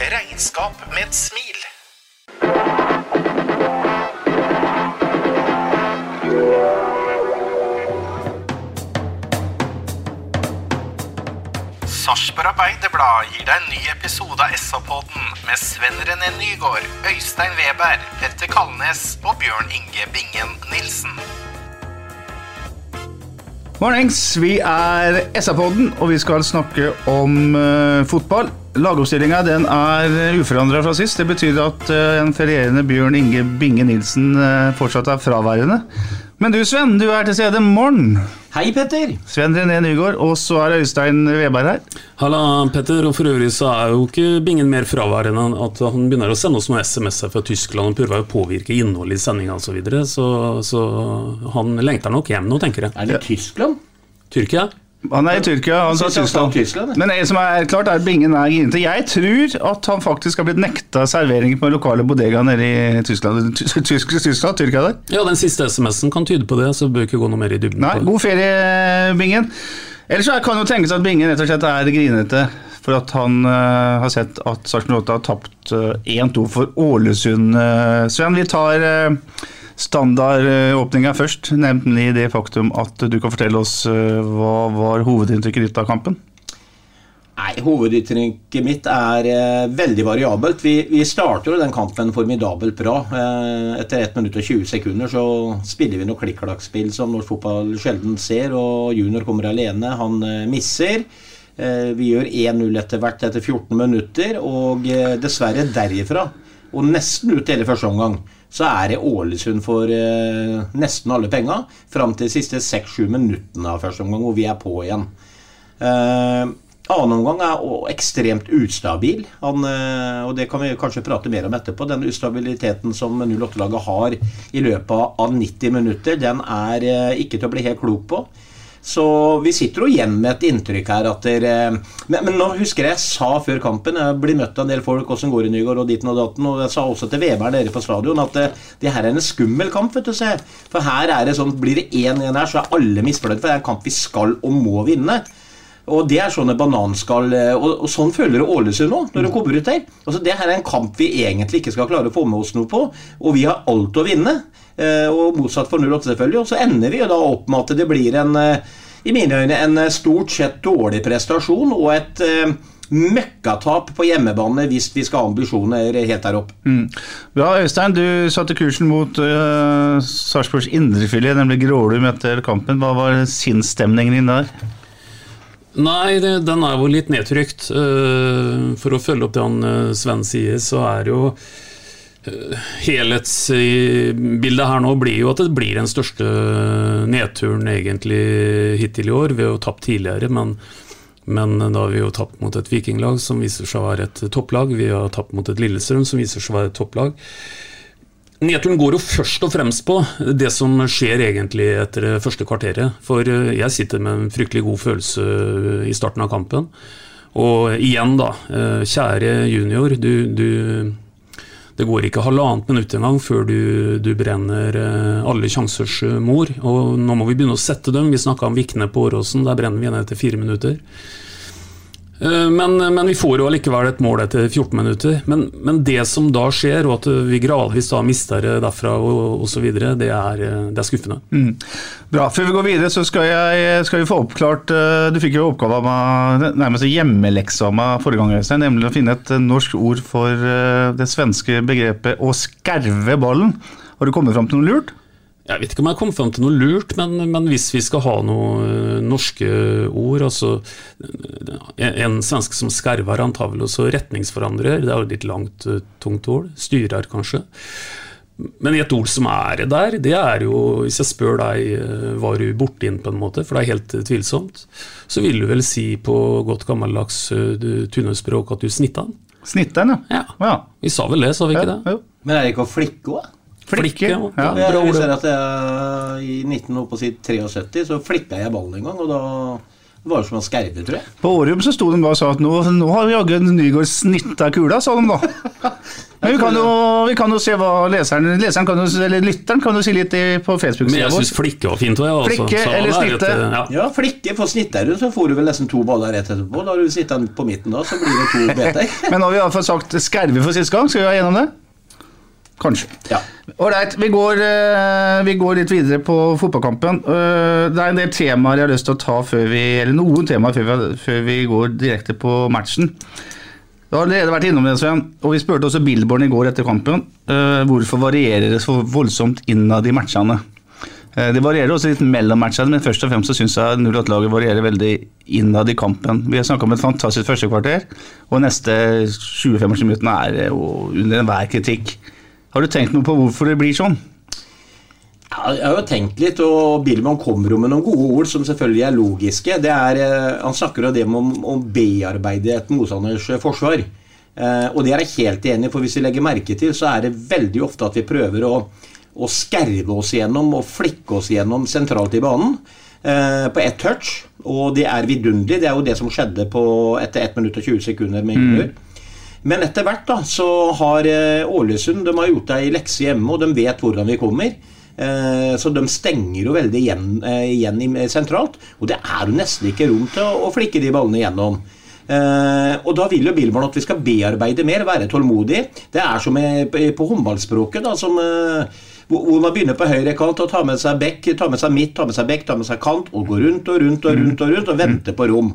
Regnskap med et smil. Sarpsborg Arbeiderblad gir deg en ny episode av SA-podden med Sven René Nygård, Øystein Weber, Petter Kalnes og Bjørn Inge Bingen Nilsen. Mornings, vi er SA-podden, og vi skal snakke om uh, fotball. Lagoppstillinga er uforandra fra sist. Det betyr at eh, en ferierende Bjørn Inge Binge Nilsen eh, fortsatt er fraværende. Men du Sven, du er til stede morgen. Hei, Petter. Sven René Nygaard, og så er Øystein Veberg her. Halla, Petter. Og for øvrig så er jo ikke Bingen mer fraværende enn at han begynner å sende oss noen SMS-er fra Tyskland og prøver å påvirke innholdet i sendinga osv. Så, så Så han lengter nok hjem nå, tenker jeg. Er det Tyskland? Tyrkia? Han er i Tyrkia, han sa han sa Tyskland. Tyskland. Men det som er klart, er Bingen er grinete. Jeg tror at han faktisk har blitt nekta servering på lokale bodega nede i Tyskland. Tysk, tysk, Tyskland, Tyrkia der. Ja, den siste SMS-en kan tyde på det, så bør ikke gå noe mer i dybden Nei, på det. god ferie, Bingen. Ellers så kan jo tenkes at Bingen rett og slett er grinete for at han uh, har sett at Sarpsborg 8 har tapt uh, 1-2 for Ålesund. Uh, Sven, vi tar uh, standardåpninga først, nemlig det faktum at du kan fortelle oss eh, hva var hovedinntrykket ditt av kampen? Nei, Hovedinntrykket mitt er eh, veldig variabelt. Vi, vi starter jo den kampen formidabelt bra. Eh, etter 1 minutt og 20 sekunder så spiller vi noe klikk-klakk-spill som norsk fotball sjelden ser. og Junior kommer alene, han eh, misser. Eh, vi gjør 1-0 etter hvert etter 14 minutter, og eh, dessverre derifra, og nesten ut hele første omgang, så er det Ålesund for eh, nesten alle penga. Fram til de siste 6-7 minuttene av første omgang, hvor vi er på igjen. Eh, Annen omgang er ekstremt ustabil, Han, eh, og det kan vi kanskje prate mer om etterpå. Den ustabiliteten som 08-laget har i løpet av 90 minutter, den er eh, ikke til å bli helt klok på. Så vi sitter jo igjen med et inntrykk her at dere men, men nå husker jeg jeg sa før kampen Jeg blir møtt av en del folk hvordan går det Nygaard og ditten og datten. Og jeg sa også til Veberen dere på stadion at det, det her er en skummel kamp. vet du se. For her er det sånn blir det 1-1 her, så er alle misfornøyd. For det er en kamp vi skal og må vinne. Og det er sånne bananskall eh, Og, og sånn føler Ålesund nå, når de kommer ut der. Altså, det her er en kamp vi egentlig ikke skal klare å få med oss noe på, og vi har alt å vinne. Eh, og motsatt for 08, selvfølgelig. Og så ender vi jo da opp med at det blir en eh, i mine øyne en eh, stort sett dårlig prestasjon og et møkkatap på hjemmebane hvis vi skal ha ambisjoner helt der oppe. Mm. Bra, Øystein, du satte kursen mot uh, Sarpsborgs indrefilet, nemlig Grålum etter kampen. Hva var sinnsstemningen din der? Nei, det, den er jo litt nedtrykt. Uh, for å følge opp det han uh, Sven sier, så er jo Helhetsbildet her nå blir jo at det blir den største nedturen egentlig hittil i år. Vi har jo tapt tidligere, men, men da har vi jo tapt mot et vikinglag som viser seg å være et topplag. Vi har tapt mot et Lillestrøm som viser seg å være et topplag. Nedturen går jo først og fremst på det som skjer egentlig etter første kvarteret. For eh, jeg sitter med en fryktelig god følelse i starten av kampen. Og igjen, da. eh, Kjære junior. Du, du, det går ikke halvannet minutt engang før du, du brenner eh, alle sjansers eh, mor. Og nå må vi begynne å sette dem. Vi snakka om Vikne på Åråsen. Der brenner vi ned etter fire minutter. Eh, Men, men vi får jo allikevel et mål etter 14 minutter. Men, men det som da skjer, og at vi gradvis da mister det derfra og osv., det, eh, det er skuffende. Mm. Bra. Før vi går videre, så skal, jeg, skal vi få oppklart eh, Du fikk jo oppgave med nærmest hjemmeleksa meg forrige gang, Øystein, nemlig å finne et norsk ord for det svenske begrepet 'å skerve ballen'. Har du kommet fram til noe lurt? Jeg vet ikke om jeg kom fram til noe lurt, men, men hvis vi skal ha noen eh, norske ord altså En, en svenske som skerver, han tar vel også retningsforandrer. Det er jo litt langt, eh, tungt ord. Styrer, kanskje. Men et ord som er der, det er jo Hvis jeg spør deg eh, var du borti den på en måte, for det er helt eh, tvilsomt, så vil du vel si på godt gammeldags eh, tunnelspråk at du snitta den? Snitta den, ja. ja. Vi sa vel det, sa vi ikke det? Men er det ikke å flikke òg? Flikke, ja. Ja, jeg ser at jeg, I 1973 så flikka jeg ballen en gang, og da var det som en skerve, tror jeg. På Årum så sto de bare og sa at nå, nå har jaggu Nygaard snitta kula, sa de da. Men vi kan jo, vi kan jo se hva leseren, leseren kan jo, eller lytteren kan jo si litt i, på Facebook-sida jeg vår. syns flikke var fint. òg, jeg. altså. Flikke Så eller er et, snitte? ja. Ja, flikke. For snitter du, så får du vel nesten to baller rett etterpå. Da har du sittet på midten da, så blir det to beter. Men nå har vi iallfall sagt skerve for siste gang. Skal vi ha gjennom det? Kanskje. Ja. Vi, går, eh, vi går litt videre på fotballkampen. Eh, Det er en del temaer jeg har lyst til å ta før vi Eller noen temaer før vi, før vi går direkte på matchen. Du har allerede vært innom det, Sven, og vi spurte også Billborn i går etter kampen. eh, Hvorfor varierer det så voldsomt innad i matchene? Det varierer også litt mellom matchene, men først og fremst så syns jeg 08-laget varierer veldig innad i kampen. Vi har snakka om et fantastisk første kvarter, og neste 20-25 minuttene er under enhver kritikk. Har du tenkt noe på hvorfor det blir sånn? Jeg har jo tenkt litt, og Billman kommer jo med noen gode ord som selvfølgelig er logiske. Det er, eh, han snakker jo det om å bearbeide et motstanders eh, forsvar. Eh, og det er jeg helt enig i, for hvis vi legger merke til, så er det veldig ofte at vi prøver å, å skerve oss gjennom og flikke oss gjennom sentralt i banen. På ett touch, og det er vidunderlig. Det er jo det som skjedde på, etter 1 minutt og 20 sekunder med Yngve. Men etter hvert da, så har eh, Ålesund de har gjort ei lekse hjemme, og de vet hvordan vi kommer. Eh, Så de stenger jo veldig igjen, eh, igjen sentralt. Og det er jo nesten ikke rom til å, flikke de ballene igjennom. Eh, og da vil jo Billborn at vi skal bearbeide mer, være tålmodig. Det er som på håndballspråket, da, som, hvor, man begynner på høyre kant og tar med seg bekk, tar med seg midt, tar med seg bekk, tar med seg kant, og går rundt og rundt og rundt og rundt og venter på rom.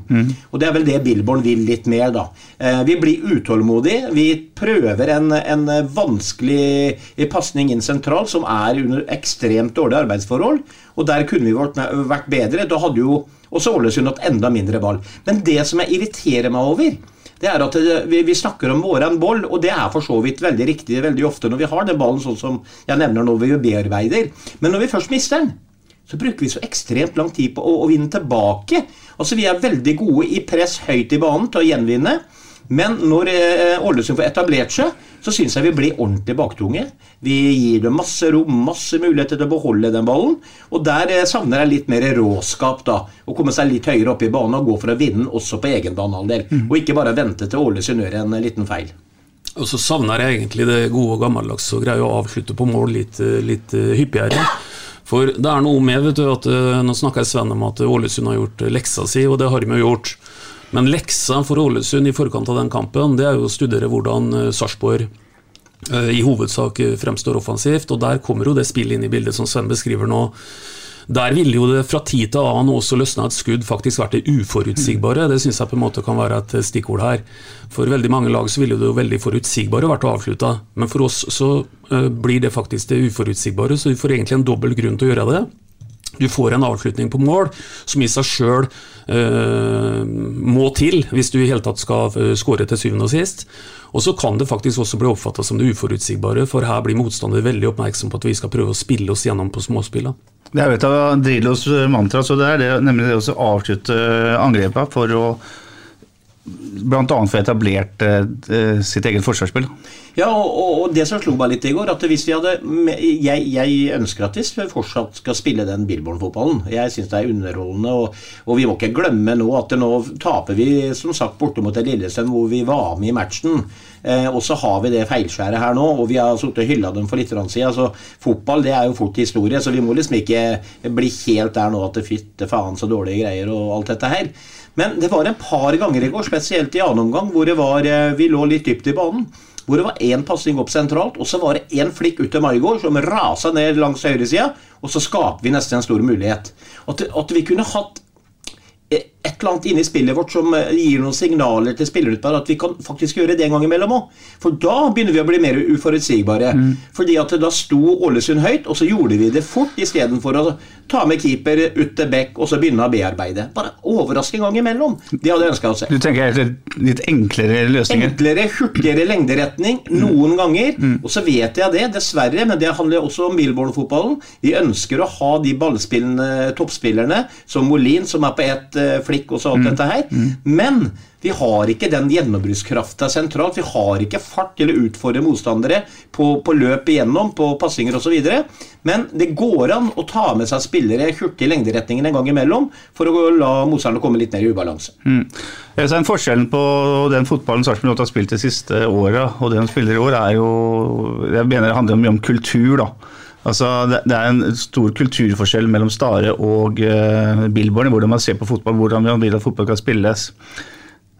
Og det er vel det Billborn vil litt mer, da. Eh, vi blir utålmodige. Vi prøver en, en vanskelig pasning inn sentralt, som er under ekstremt dårlige arbeidsforhold. Og der kunne vi vært, vært bedre. Da hadde jo også Ålesund hatt enda mindre ball. Men det som jeg irriterer meg over, det er at vi, vi snakker om våren boll, og det er for så vidt veldig riktig veldig ofte når vi har den ballen sånn som jeg nevner nå, vi bearbeider. Men når vi først mister den, så bruker vi så ekstremt lang tid på å, å vinne tilbake. Altså Vi er veldig gode i press høyt i banen til å gjenvinne. Men når eh, får etablert seg, så syns jeg vi blir ordentlig baktunge. Vi gir dem masse rom, masse muligheter til å beholde den ballen. Og der eh, savner jeg litt mer råskap, da. Å komme seg litt høyere opp i banen og gå for å vinne også på egen banehalvdel. Og ikke bare vente til Ålesund gjør en liten feil. Og så savner jeg egentlig det gode og gammeldags og greier å avslutte på mål litt, eh, litt eh, hyppigere. For det er noe med vet du, at Nå snakker Sven om at Ålesund har gjort leksa si, og det har de jo gjort. Men leksa for Ålesund i forkant av den kampen, det er jo å studere hvordan Sarpsborg i hovedsak eh, fremstår offensivt, og der kommer jo det spillet inn i bildet som Sven beskriver nå. Der ville jo det fra tid til annen også løsna et skudd faktisk vært det uforutsigbare. Det syns jeg på en måte kan være et stikkord her. For veldig mange lag så ville det jo veldig forutsigbare vært avslutta. Men for oss så eh, blir det faktisk det uforutsigbare, så vi får egentlig en dobbel grunn til å gjøre det. Du får en avslutning på mål som i seg sjøl må til hvis du i hele tatt skal uh, skåre til syvende og sist. Og så kan det faktisk også bli oppfatta som det uforutsigbare, for her blir motstander veldig oppmerksom på at vi skal prøve å spille oss gjennom på småspillene. Det er jo et av Drillos mantra, så det er det, nemlig det å avslutte angrepene for å bl.a. få etablert eh, sitt eget forsvarsspill. Ja, og, og det som slo meg litt i går, at hvis vi hadde Jeg, jeg ønsker at vi fortsatt skal spille den Billborn-fotballen. Jeg syns det er underholdende, og, og, vi må ikke glemme nå at nå taper vi som sagt borte mot Lillesund, hvor vi var med i matchen. Eh, og så har vi det feilskjæret her nå, og vi har sittet og hylla dem for litt siden. Så fotball det er jo fort historie, så vi må liksom ikke bli helt der nå at det fytte faen så dårlige greier og alt dette her. Men det var en par ganger i går, spesielt i annen omgang, hvor var, eh, vi lå litt dypt i banen. Hvor det var én pasning opp sentralt, og så var det én flikk ut til Maigård som rasa ned langs høyresida, og så skaper vi nesten en stor mulighet. At, at vi kunne hatt et eller annet inni spillet vårt som eh, gir noen signaler til spillerne på at vi kan faktisk gjøre det en gang imellom òg. For da begynner vi å bli mer uforutsigbare. Mm. Fordi at da sto Ålesund høyt, og så gjorde vi det fort istedenfor å ta med keeper ut til bekk og så begynne å bearbeide. Bare overraske en gang imellom. Det hadde jeg ønska å se. Du tenker litt enklere løsninger? Enklere, hurtigere lengderetning mm. noen ganger. Mm. Og så vet jeg det, dessverre, men det handler også om Billborn-fotballen. Vi ønsker å ha de ballspillende toppspillerne som Molin, som er på ett uh, flikk og så alt mm. dette her. Mm. Men vi har ikke den gjennombruddskrafta sentralt. Vi har ikke fart til å utfordre motstandere på, på løp igjennom, på passinger osv. Men det går an å ta med seg spillere hurtig i lengderetningen en gang imellom for å la motstanderne komme litt ned i ubalanse. Mm. Så Forskjellen på den fotballen Sarpsborg har spilt de siste åra og det de spiller i år, er jo Jeg mener det handler mye om kultur. da. Altså, det, er en stor kulturforskjell mellom Stare og uh, Billborn hvordan man ser på fotball, hvordan man vil at fotball kan spilles.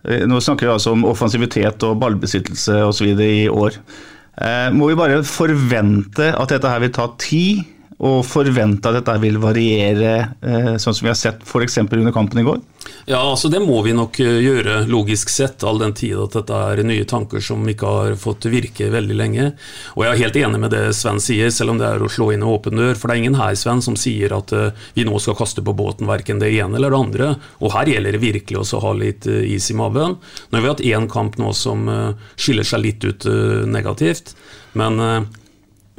Eh, nå snakker vi altså om offensivitet og ballbesittelse osv. i år. Eh, må vi bare forvente at dette her vil ta tid, og forvente at dette vil variere, eh, sånn som vi har sett f.eks. under kampen i går? Ja, altså Det må vi nok eh, gjøre, logisk sett, all den tid at dette er nye tanker som ikke har fått virke veldig lenge. Og jeg er helt enig med det Sven sier, selv om det er å slå inn en åpen dør. For det er ingen her Sven, som sier at uh, vi nå skal kaste på båten verken det ene eller det andre. Og her gjelder det virkelig også å ha litt is i maven. Nå har vi hatt én kamp nå som skiller seg litt ut negativt. Men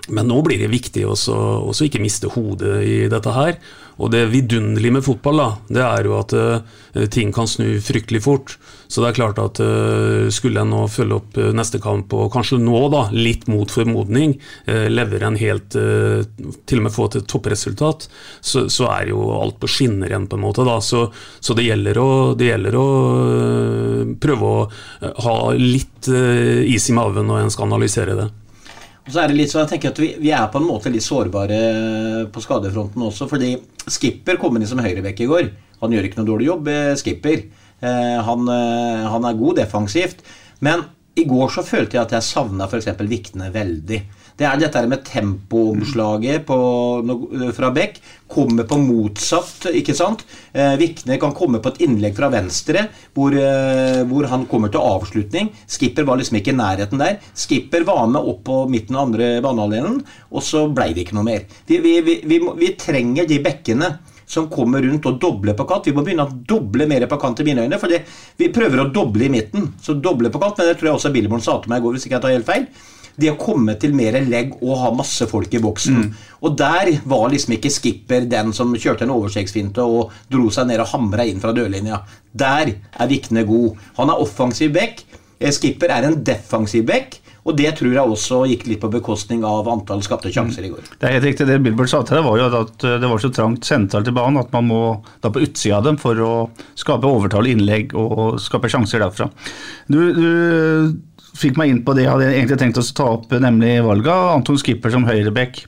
men nå blir det viktig å ikke miste hodet i dette her. Og det vidunderlige med fotball, da, det er jo at uh, ting kan snu fryktelig fort. Så det er klart at uh, skulle en nå følge opp uh, neste kamp, og kanskje nå, da, litt mot formodning, levere en helt Til og med få til toppresultat, så, så, er jo alt på skinner igjen, på en måte. da, Så, så det gjelder å, det gjelder å prøve å ha litt is i maven når en skal analysere det. Og så er det litt sånn, jeg tenker at vi, vi, er på en måte litt sårbare på skadefronten også. Fordi Skipper kom inn som høyrebekk i går. Han gjør ikke noe dårlig jobb, eh, Skipper. Eh, han, eh, han, er god defensivt. Men i går så følte jeg at jeg savna f.eks. Vikne veldig. Det er dette med tempoomslaget fra Beck. Kommer på motsatt, ikke sant. Eh, Vikne kan komme på et innlegg fra venstre hvor, eh, hvor, han kommer til avslutning. Skipper var liksom ikke i nærheten der. Skipper var med opp på midten av andre banehalvdelen, og så ble det ikke noe mer. Vi, vi, vi, vi trenger de bekkene som kommer rundt og dobler på kant. Vi må begynne å doble mer på kant i mine øyne. For vi prøver å doble i midten. Så doble på kant, men det tror jeg også Billborn sa til meg i går, hvis ikke jeg tar helt feil det å komme til mer legg og ha masse folk i boksen. Mm. Og der var liksom ikke skipper den som kjørte en overstegsfinte og dro seg ned og hamra inn fra dørlinja. Der er Vikne god. Han er offensiv back. Eh, skipper er en defensiv back. Og det tror jeg også gikk litt på bekostning av antall skapte sjanser i går. Det er helt riktig. Det Bilbert sa til deg, var jo at eh, det var så trangt sentralt i banen at man må da på utsida av dem for å skape overtall, innlegg og skape sjanser derfra. Du, du fikk meg inn på det jeg hadde egentlig tenkt å ta opp, nemlig valget av Anton Skipper som høyreback.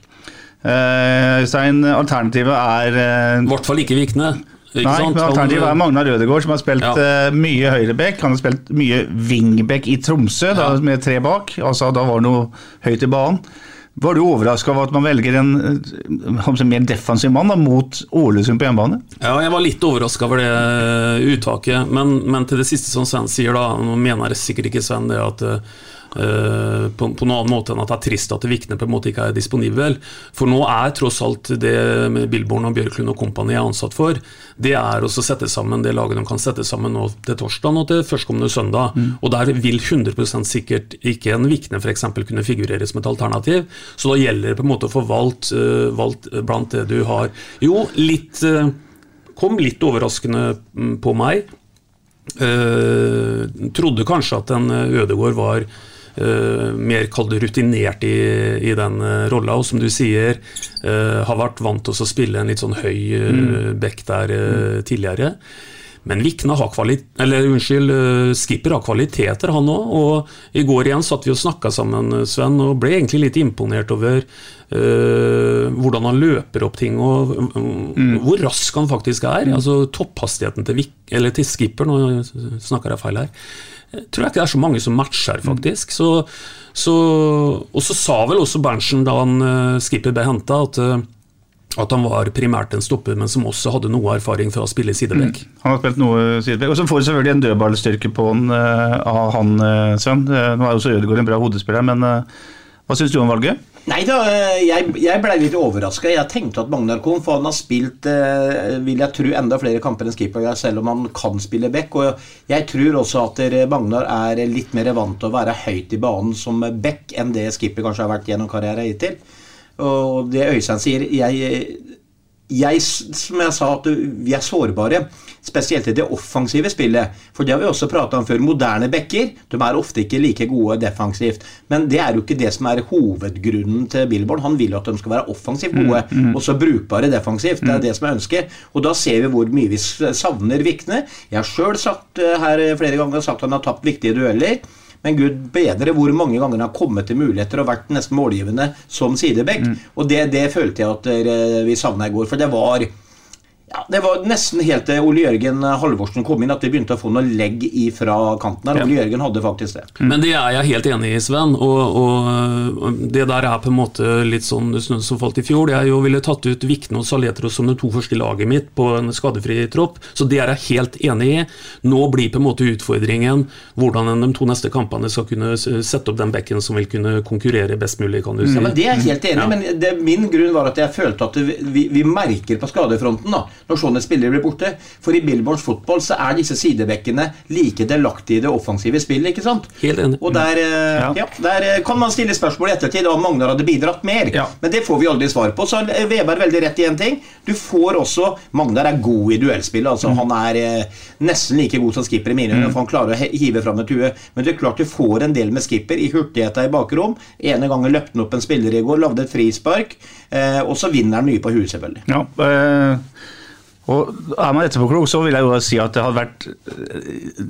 Øystein, Stein, alternativet er uh, I hvert fall ikke Vikne. Ikke nei, sant? men alternativet er Magnar Rødegård, som har spilt ja. mye høyreback. Han har spilt mye wingback i Tromsø, ja. da, med tre bak. Altså, da var det noe høyt i banen. Var du overraska over at man velger en eh, mer defensiv mann da, mot Ålesund på hjemmebane? Ja, jeg var litt overraska over det eh, uttaket. Men, men, til det siste som Sven sier, da, nå mener jeg sikkert ikke Sven det at uh, Eh, på, på, noen annen måte enn at det er trist at Vikne på en måte ikke er disponibel. For nå er tross alt det med Billborn og Bjørklund og kompani er ansatt for, det er å sette sammen det laget de kan sette sammen nå til torsdag og til førstkommende søndag. Mm. Og der vil 100 sikkert ikke en Vikne f.eks. kunne figurere som et alternativ. Så da gjelder det på en måte å få valgt, uh, valgt blant det du har. Jo, litt uh, kom litt overraskende mm, på meg. Trodde kanskje at en Ødegård var mer kall rutinert i, i den uh, rolla. Og som du sier, uh, har vært vant til å spille en litt sånn høy mm. back der tidligere. Men Vikna har kvali- eller unnskyld, eh, Skipper har kvaliteter, han òg. Og i går igjen satt vi og snakka sammen, Sven, og ble egentlig litt imponert over uh, hvordan han løper opp ting, og mm. hvor rask han faktisk er. Altså Topphastigheten til, Vik eller til Skipper, nå snakker jeg feil her, tror jeg ikke det er så mange som matcher, faktisk. Så, så, og så sa vel også Berntsen da han eh, Skipper ble henta, at eh, at han var primært en stopper, men som også hadde noe erfaring fra å spille sidebekk. Han har spilt noe sidebekk. Og så får du selvfølgelig en dødballstyrke på han, eh, av han, sønn Nå er også Ødegaard en bra hodespiller, men hva syns du om valget? Nei da, eh, jeg, jeg ble litt overraska. Jeg tenkte at Magnar kom, for han har spilt eh, vil jeg tro, enda flere kamper enn skipper, selv om han kan spille back. Og jeg tror også at Magnar er litt mer vant til å være høyt i banen som back enn det skipper kanskje har vært gjennom karrieren hittil. Og det Øystein sier jeg, jeg, som jeg sa, at vi er sårbare. Spesielt i det offensive spillet. For det har vi også prata om før. Moderne backer de er ofte ikke like gode defensivt. Men det er jo ikke det som er hovedgrunnen til Billborn. Han vil at de skal være offensivt gode, Mm, mm. og så brukbare defensivt. Det er det som er ønsket. Og da ser vi hvor mye vi savner Vikne. Jeg har sjøl sagt eh, her flere ganger sagt han har tapt viktige dueller. Men gud bedre hvor mange ganger han har kommet til muligheter og vært nesten målgivende som sidebekk. Og det, det følte jeg at vi savna i går. For det var ja, Det var nesten helt til Ole Jørgen Halvorsen kom inn at vi begynte å få noe legg ifra kanten her. Ole Jørgen hadde faktisk det. Men det er jeg helt enig i, Sven. Og, og, det der er på en måte litt sånn snø som falt i fjor. Jeg jo ville tatt ut Vikne og Saletros som de to første laget mitt på en skadefri tropp, så det er jeg helt enig i. Nå blir på en måte utfordringen hvordan de to neste kampene skal kunne sette opp den bekken som vil kunne konkurrere best mulig, kan du si. Ja, men Det er jeg helt enig i, Ja. men det, min grunn var at jeg følte at vi, vi, vi merker på skadefronten da, når sånne spillere blir borte. For i Billboards fotball så er disse sidebekkene like delaktige i det offensive spillet. ikke sant? Helt enig. Og der, ja. ja. der eh, kan man stille spørsmål i ettertid om Magnar hadde bidratt mer. Men det får vi aldri svar på. Så har Veberg veldig rett i en ting. Du får også Magnar er god i duellspillet. altså Han er eh, nesten like god som skipper i mine øyne, for han klarer å hive fram et hue. Men det er klart du får en del med skipper i hurtigheta i bakrom. Ene gangen løpte han opp en spiller i går, lagde et frispark, eh, og så vinner han mye på huet, selvfølgelig. Ja, eh, og er man etterpåklok, så vil jeg jo si at det hadde vært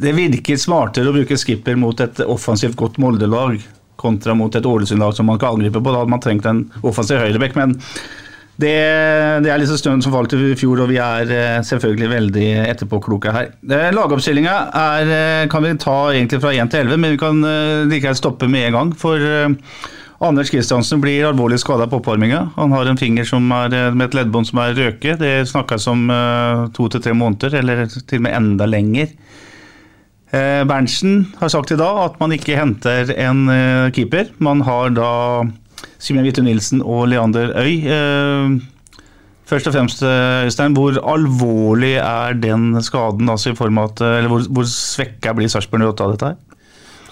Det virker smartere å bruke skipper mot et offensivt godt Molde-lag kontra mot et Ålesund-lag som man kan angripe på. Da hadde man trengt en offensiv høyrebekk. Men det, det er liksom stønn som falt i fjor, og vi er eh, selvfølgelig veldig etterpåkloke her. Eh, Lagoppstillinga eh, kan vi ta egentlig fra 1 til 11, men vi kan likevel stoppe med en gang. For Anders Kristiansen blir alvorlig skada på oppvarminga. Han har en finger er, eh, med et leddbånd som er røket. Det snakkes om uh, to til tre måneder, eller til og med enda lenger. Uh, Berntsen har sagt i dag at man ikke henter en uh, keeper. Man har da Simen Hvitte Nilsen og Leander Øy. Eh, Først og fremst, eh, Øystein, hvor alvorlig er den skaden? Altså i form av at, eh, eller hvor, hvor svekka blir Sarpsborg 08 av dette her?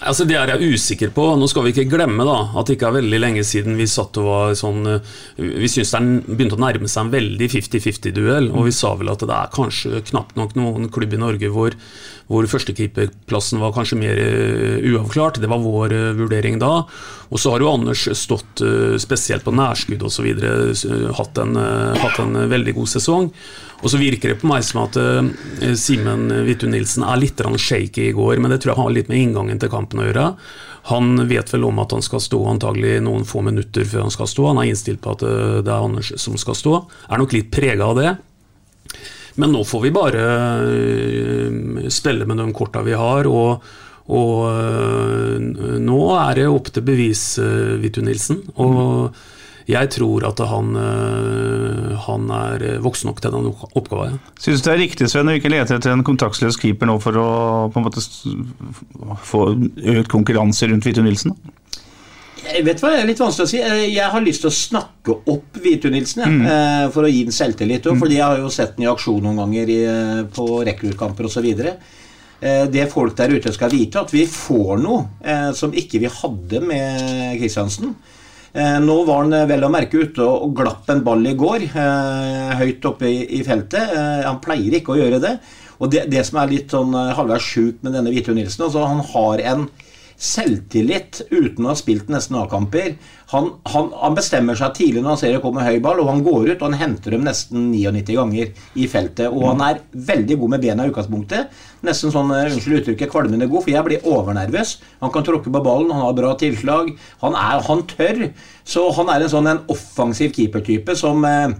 Altså Det er jeg usikker på. Nå skal vi ikke glemme da at det ikke er veldig lenge siden vi satt og var sånn eh, Vi syns det begynte å nærme seg en veldig 50-50-duell, og vi sa vel at det er kanskje knapt nok noen klubb i Norge hvor, hvor førstekeeperplassen var kanskje mer eh, uavklart. Det var vår eh, vurdering da. Og så har jo Anders stått spesielt på nærskudd osv. Hatt, en, hatt en veldig god sesong. Og så virker det på meg som at uh, Simen Hvithun Nilsen er litt shaky i går, men det tror jeg har litt med inngangen til kampen å gjøre. Han vet vel om at han skal stå antagelig noen få minutter før han skal stå. Han er innstilt på at eh, det er Anders som skal stå. Er nok litt prega av det. Men nå får vi bare eh, spille med de korta vi har. og og nå er det opp til bevis, Vitu Nilsen. Og jeg tror at han, øh, han er voksen nok til den oppgaven. Syns du det er riktig Sven, å ikke lete etter en kontaktløs keeper nå for å på en måte få økt konkurranse rundt Hvitu Nilsen? Jeg vet hva, det er litt vanskelig å si. Eh, Jeg har lyst til å snakke opp Vitu Nilsen jeg, Mm. eh, for å gi den selvtillit. Mm. Fordi jeg har jo sett den i aksjon noen ganger i, eh, på rekruttkamper osv. Det folk der ute skal vite, at vi får noe eh, som ikke vi hadde med Kristiansen. Eh, Nå var han eh, vel å merke ute og glapp en ball i går, eh, høyt oppe i, feltet. Han pleier ikke å gjøre det. Og det, det som er litt sånn halvveis sjukt med denne Vitu Nilsen, altså han har en selvtillit uten å ha spilt nesten A-kamper. Han, han, han, bestemmer seg tidlig når han ser det kommer høy ball, og han går ut og han henter dem nesten 99 ganger i feltet. Og han er veldig god med bena i utgangspunktet. Nesten sånn, eh, unnskyld uttrykket, kvalmende god, for jeg blir overnervøs. Han kan tråkke på ballen, han har bra tilslag. Han, er, han tør. Så han er en sånn en offensiv keepertype som eh,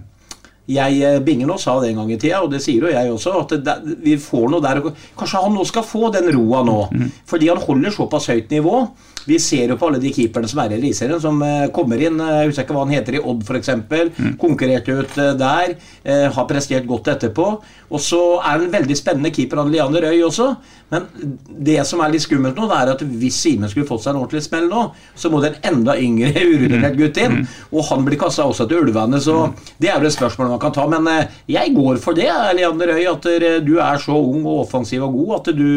jeg binger Bingen og sa det en gang i tida, og det sier jo jeg også, at det, vi får noe der Kanskje han nå skal få den roa nå. Mm. Fordi han holder såpass høyt nivå. Vi ser jo på alle de keeperne som er i Eliteserien, som uh, kommer inn. Uh, jeg husker ikke hva han heter i Odd, f.eks. Mm. Konkurrerte ut uh, der. har prestert godt etterpå. Og så er han en veldig spennende keeper, han Liander Røy også. Men det som er litt skummelt nå, det er at hvis Simen skulle fått seg en ordentlig smell nå, så må det en enda yngre urutinert mm. gutt inn. Mm. Og han blir kasta også til ulvene, så mm. det er jo et spørsmål man kan ta. Men jeg går for det, Liander Røy, at du er så ung og offensiv og god at du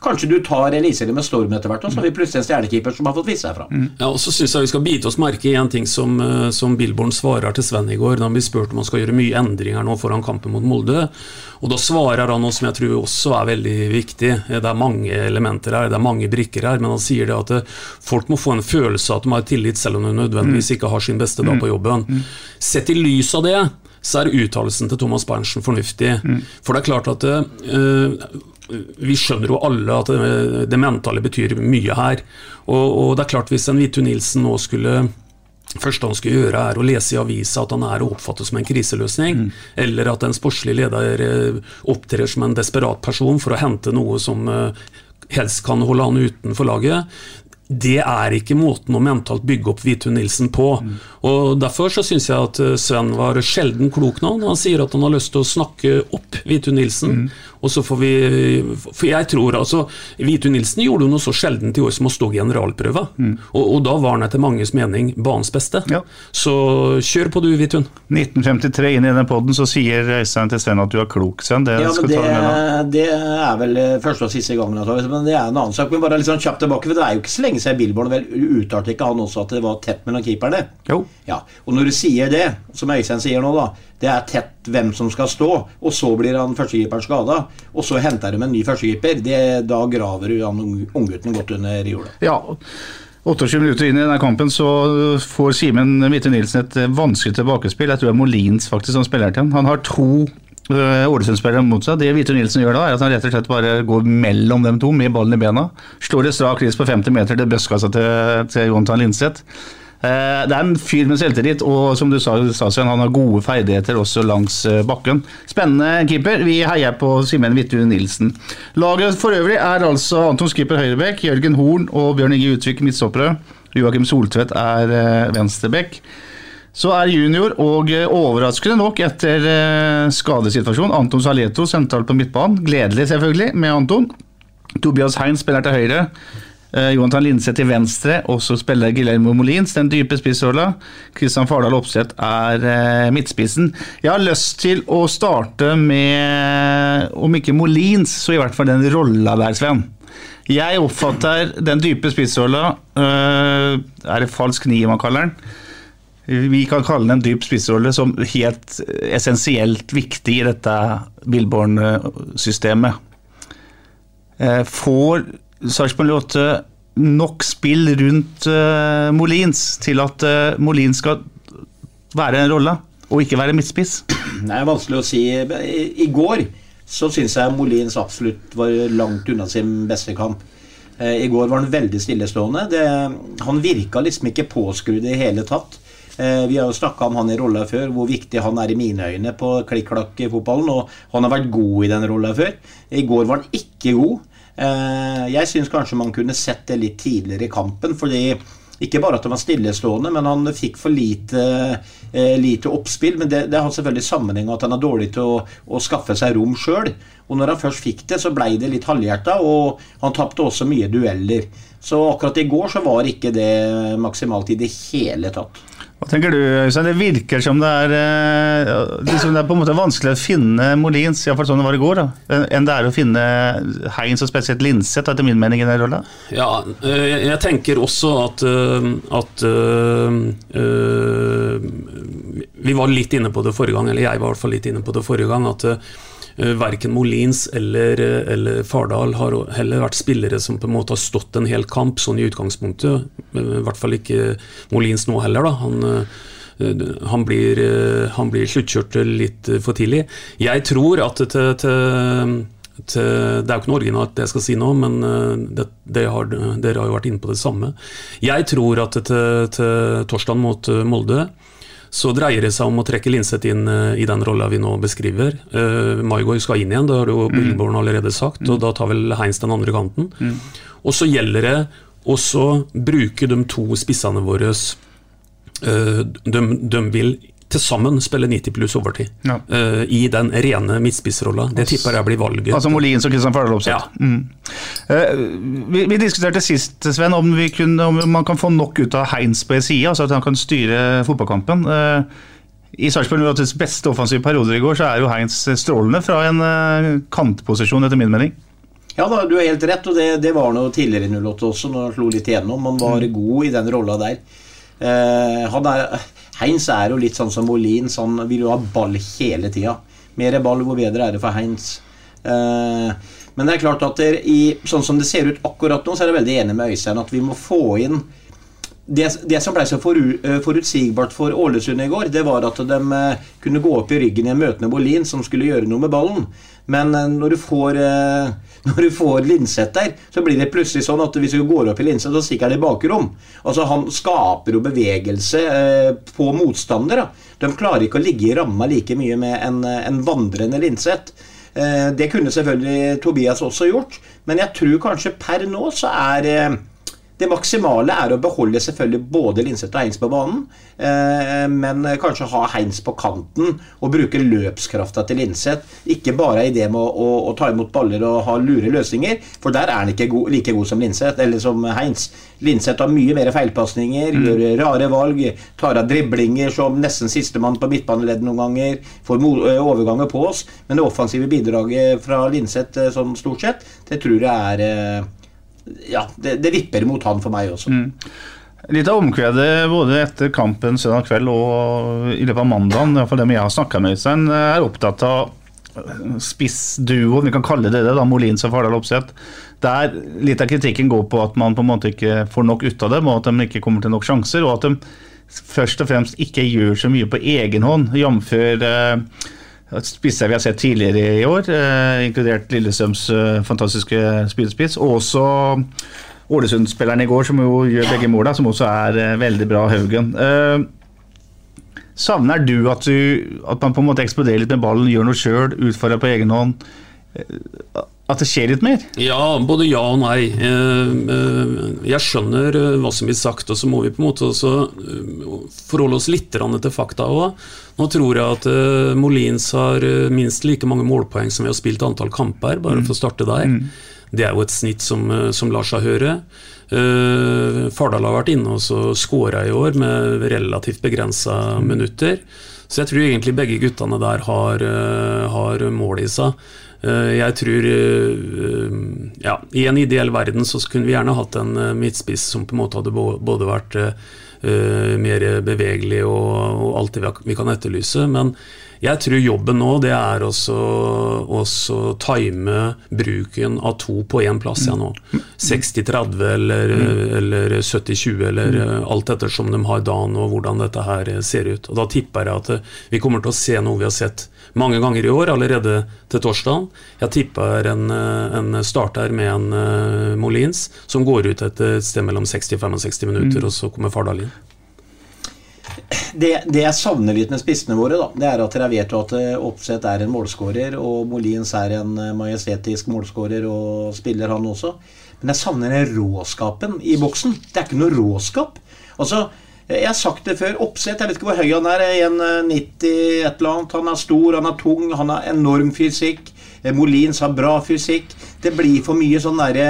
Kanskje du tar Eliseli med storm etter hvert, og så har vi plutselig en stjernekeeper som har fått vise seg fram. Mm. Ja, og så synes jeg vi skal bite oss merke i en ting som, eh, som Billborn svarer til Sven i går, da han blir spurt om han skal gjøre mye endringer nå foran kampen mot Molde. Og Da svarer han noe som jeg tror også er veldig viktig. Det er mange elementer her, det er mange brikker her, men han sier det at det, folk må få en følelse av at de har tillit, selv om de nødvendigvis mm. ikke har sin beste dag på jobben. Mm. Sett i lys av det, så er uttalelsen til Thomas Berntsen fornuftig. For det er klart at uh, vi skjønner jo alle at det, det mentale betyr mye her. Og, og, det er klart Hvis en Vitu Nilsen nå skulle første han skulle gjøre, er å lese i avisa at han er å oppfatte som en kriseløsning, mm. eller at en sportslig leder eh, opptrer som en desperat person for å hente noe som eh, helst kan holde han utenfor laget det er ikke måten å mentalt bygge opp Hvithun Nilsen på. Mm. Og Derfor så syns jeg at eh, Sven var sjelden klok nå når han sier at han har lyst til å snakke opp Hvithun Nilsen. Mm. Og så får vi For jeg tror altså Hvithun Nilsen gjorde noe så sjeldent i år som å stå generalprøve. Mm. Og, og, da var han etter manges mening banens beste. Ja. Så kjør på du, Hvithun. 1953 inn i den poden så sier Øystein til Sven at du er klok, Sven. Det, ja, det, det, er vel første og siste gangen, men det er en annen sak. Men bare litt sånn kjapt tilbake, for det er jo ikke så lenge siden Billborn vel uttalte ikke han også at det var tett mellom keeperne? Jo. Ja, Og når du sier det, som Øystein sier nå, da, det er tett hvem som skal stå, og så blir han førstekeeperen skada, og så henter de en ny førstekeeper, da graver du han unggutten godt under jorda. Ja. 28 minutter inn i denne kampen så får Simen Mitte Nilsen et vanskelig tilbakespill. Jeg tror det er Molins faktisk som spiller til ham. Han har to Ålesund-spilleren mot seg. Det Hvite Nilsen gjør da, er at han rett og slett bare går mellom dem to med ballen i bena. Slår et strak lys på 50 meter til brystkassa til, til Jontan Linseth. Eh, det er en fyr med selvtillit, og som du sa, Stasien, han har gode ferdigheter også langs eh, bakken. Spennende keeper. Vi heier på Simen Hvittun Nilsen. Laget for øvrig er altså Anton Skipper høyrebekk, Jørgen Horn og Bjørn Inge Utvik midtstoppere. Joakim Soltvedt er eh, venstrebekk. Så er junior, og overraskende nok etter skadesituasjonen, Anton Saleto sentralt på midtbanen. Gledelig, selvfølgelig, med Anton. Tobias Hein spiller til høyre. Uh, Jonathan Lindseth til venstre, og så spiller Guillermo Molins den dype spissrolla. Kristian Fardal Opseth er uh, midtspissen. Jeg har lyst til å starte med, om ikke Molins, så i hvert fall den rolla der, Sven. Jeg oppfatter den dype spissrolla uh, Er det falsk nier man kaller den? Vi kan kalle den en dyp spissrolle som helt essensielt viktig i dette Billborn-systemet. Får Sarpsborg 8 nok spill rundt uh, Molins til at uh, Molins skal være en rolle, og ikke være midtspiss? Det er vanskelig å si. I, går så syns jeg Molins absolutt var langt unna sin beste kamp. I går var han veldig stillestående. Det, han virka liksom ikke påskrudd i hele tatt. Vi har jo snakka om han i rolla før, hvor viktig han er i mine øyne på klikk-klakk-fotballen. Og han har vært god i den rolla før. I går var han ikke god. Eh, jeg syns kanskje man kunne sett det litt tidligere i kampen. fordi ikke bare at han var stillestående, men han fikk for lite, eh, lite oppspill. Men det, det, har selvfølgelig sammenheng med at han er dårlig til å, å skaffe seg rom sjøl. Og når han først fikk det, så blei det litt halvhjerta, og han tapte også mye dueller. Så akkurat i går så var ikke det maksimalt i det hele tatt. Hva tenker du, Øystein? Det virker som det er, liksom det er på en måte vanskelig å finne Molins, iallfall sånn det var i går, da, enn det er å finne Heins og spesielt Linseth, etter min mening, i den rolla? Ja, eh, jeg tenker også at, eh, at uh, Vi var litt inne på det forrige gang, eller jeg var i hvert fall litt inne på det forrige gang, at verken Molins eller, eller, Fardal har heller vært spillere som på en måte har stått en hel kamp, sånn i utgangspunktet. I hvert fall ikke Molins nå heller, da. Han, han blir, han blir sluttkjørt litt for tidlig. Jeg tror at til, til til, det er jo ikke noe originalt det jeg skal si nå, men det, det har, dere har jo vært inne på det samme. Jeg tror at til, til torsdag mot Molde så dreier det seg om å trekke Linseth inn uh, i den rolla vi nå beskriver. Uh, Maigård skal inn igjen, det har jo mm. Billborn allerede sagt, mm. og da tar vel Heins den andre kanten. Mm. Og så gjelder det også bruke de to spissene våre. Uh, de, de, vil til sammen spille 90 pluss overtid ja. uh, i den rene midtspissrolla. Det tipper jeg blir valget. Altså Molins og Kristian Fardal oppsett. Ja. Mm. Uh, vi, vi, diskuterte sist, Sven, om, kunne, om, man kan få nok ut av Heins på en side, altså at han kan styre fotballkampen. Uh, i Sarpsborg United beste offensive perioder i går, så er jo Heins strålende fra en kantposisjon, etter min mening. Ja, da, du har helt rett, og det, det var noe tidligere i 08 også, når han slo litt igjennom. Han var mm. god i den rolla der. Uh, han er Heinz er jo litt sånn som Molin. Sånn, vil jo ha ball hele tida. Mer ball, hvor bedre er det for Heinz? Uh, men det er klart at der, i, sånn som det ser ut akkurat nå, så er jeg veldig enig med Øystein at vi må få inn det, det, som ble så eh, forutsigbart for Ålesund i går, det var at de eh, kunne gå opp i ryggen i en møtende Bolin som skulle gjøre noe med ballen. Men når du får når du får Linseth der, så blir det plutselig sånn at hvis du går opp i Linseth, så stikker han i bakrom. Altså Han skaper jo bevegelse eh, på motstandere. De klarer ikke å ligge i ramma like mye med en, en vandrende Linseth. Eh, det kunne selvfølgelig Tobias også gjort, men jeg tror kanskje per nå så er eh, det maksimale er å beholde selvfølgelig både Linseth og Heins på banen, eh, men kanskje ha Heins på kanten og bruke løpskrafta til Linseth. Ikke bare i det med å, å, å, ta imot baller og ha lure løsninger, for der er han ikke god, like god som Linseth, eller som Heins. Linseth har mye mer feilpasninger, mm. gjør rare valg, tar av driblinger som nesten sistemann på midtbaneleddet noen ganger, får overganger på oss, men det offensive bidraget fra Linseth sånn stort sett, det tror jeg er ja, det, det, vipper mot han for meg også. Mm. Litt av omkvedet både etter kampen søndag kveld og i løpet av mandagen, iallfall dem jeg har snakka med, Øystein, er opptatt av spissduoen, vi kan kalle det det, da, Molins og Fardal Opseth. Der litt av kritikken går på at man på en måte ikke får nok ut av dem, og at de ikke kommer til nok sjanser. Og at de først og fremst ikke gjør så mye på egen hånd, jf. Eh, spisser vi har sett tidligere i år, eh, inkludert Lillestrøms eh, fantastiske spydspiss. Og også Ålesund-spilleren i går, som jo gjør begge måla, som også er eh, veldig bra, Haugen. Eh, savner du at, du at, man på en måte eksploderer litt med ballen, gjør noe sjøl, utfordrer på egen hånd? Eh, at det skjer litt mer? Ja, både ja og nei. Eh, jeg skjønner hva som blir sagt, og så må vi på en måte også forholde oss litt til fakta òg. Nå tror jeg at Molins har minst like mange målpoeng som vi har spilt antall kamper, bare mm. for å starte der. Mm. Det er jo et snitt som, som lar seg høre. Fardal har vært inne og skåra i år med relativt begrensa mm. minutter. Så jeg tror egentlig begge guttene der har, har mål i seg. Jeg tror ja, I en ideell verden så kunne vi gjerne hatt en midtspiss som på en måte hadde både vært mer bevegelig og, alt det vi kan etterlyse. Men jeg tror jobben nå det er å time bruken av to på én plass igjen nå. 60-30 eller, mm. eller 70-20 eller mm. alt ettersom de har dagen og hvordan dette her ser ut. Og Da tipper jeg at vi kommer til å se noe vi har sett mange ganger i år, allerede til torsdag. Jeg tipper en, en starter med en uh, Molins som går ut etter et sted mellom 60-65 minutter, mm. og så kommer Fardal inn. Det, det, jeg savner litt med spissene våre, da, det er at dere vet at Opseth er en målskårer, og Molins er en eh, majestetisk målskårer og spiller, han også. Men jeg savner den råskapen i boksen. Det er ikke noe råskap. Altså, jeg har sagt det før. Oppsett, jeg vet ikke hvor høy han er. 1,90 et eller annet. Han er stor, han er tung, han har enorm fysikk. Eh, Molins har bra fysikk. Det blir for mye sånn derre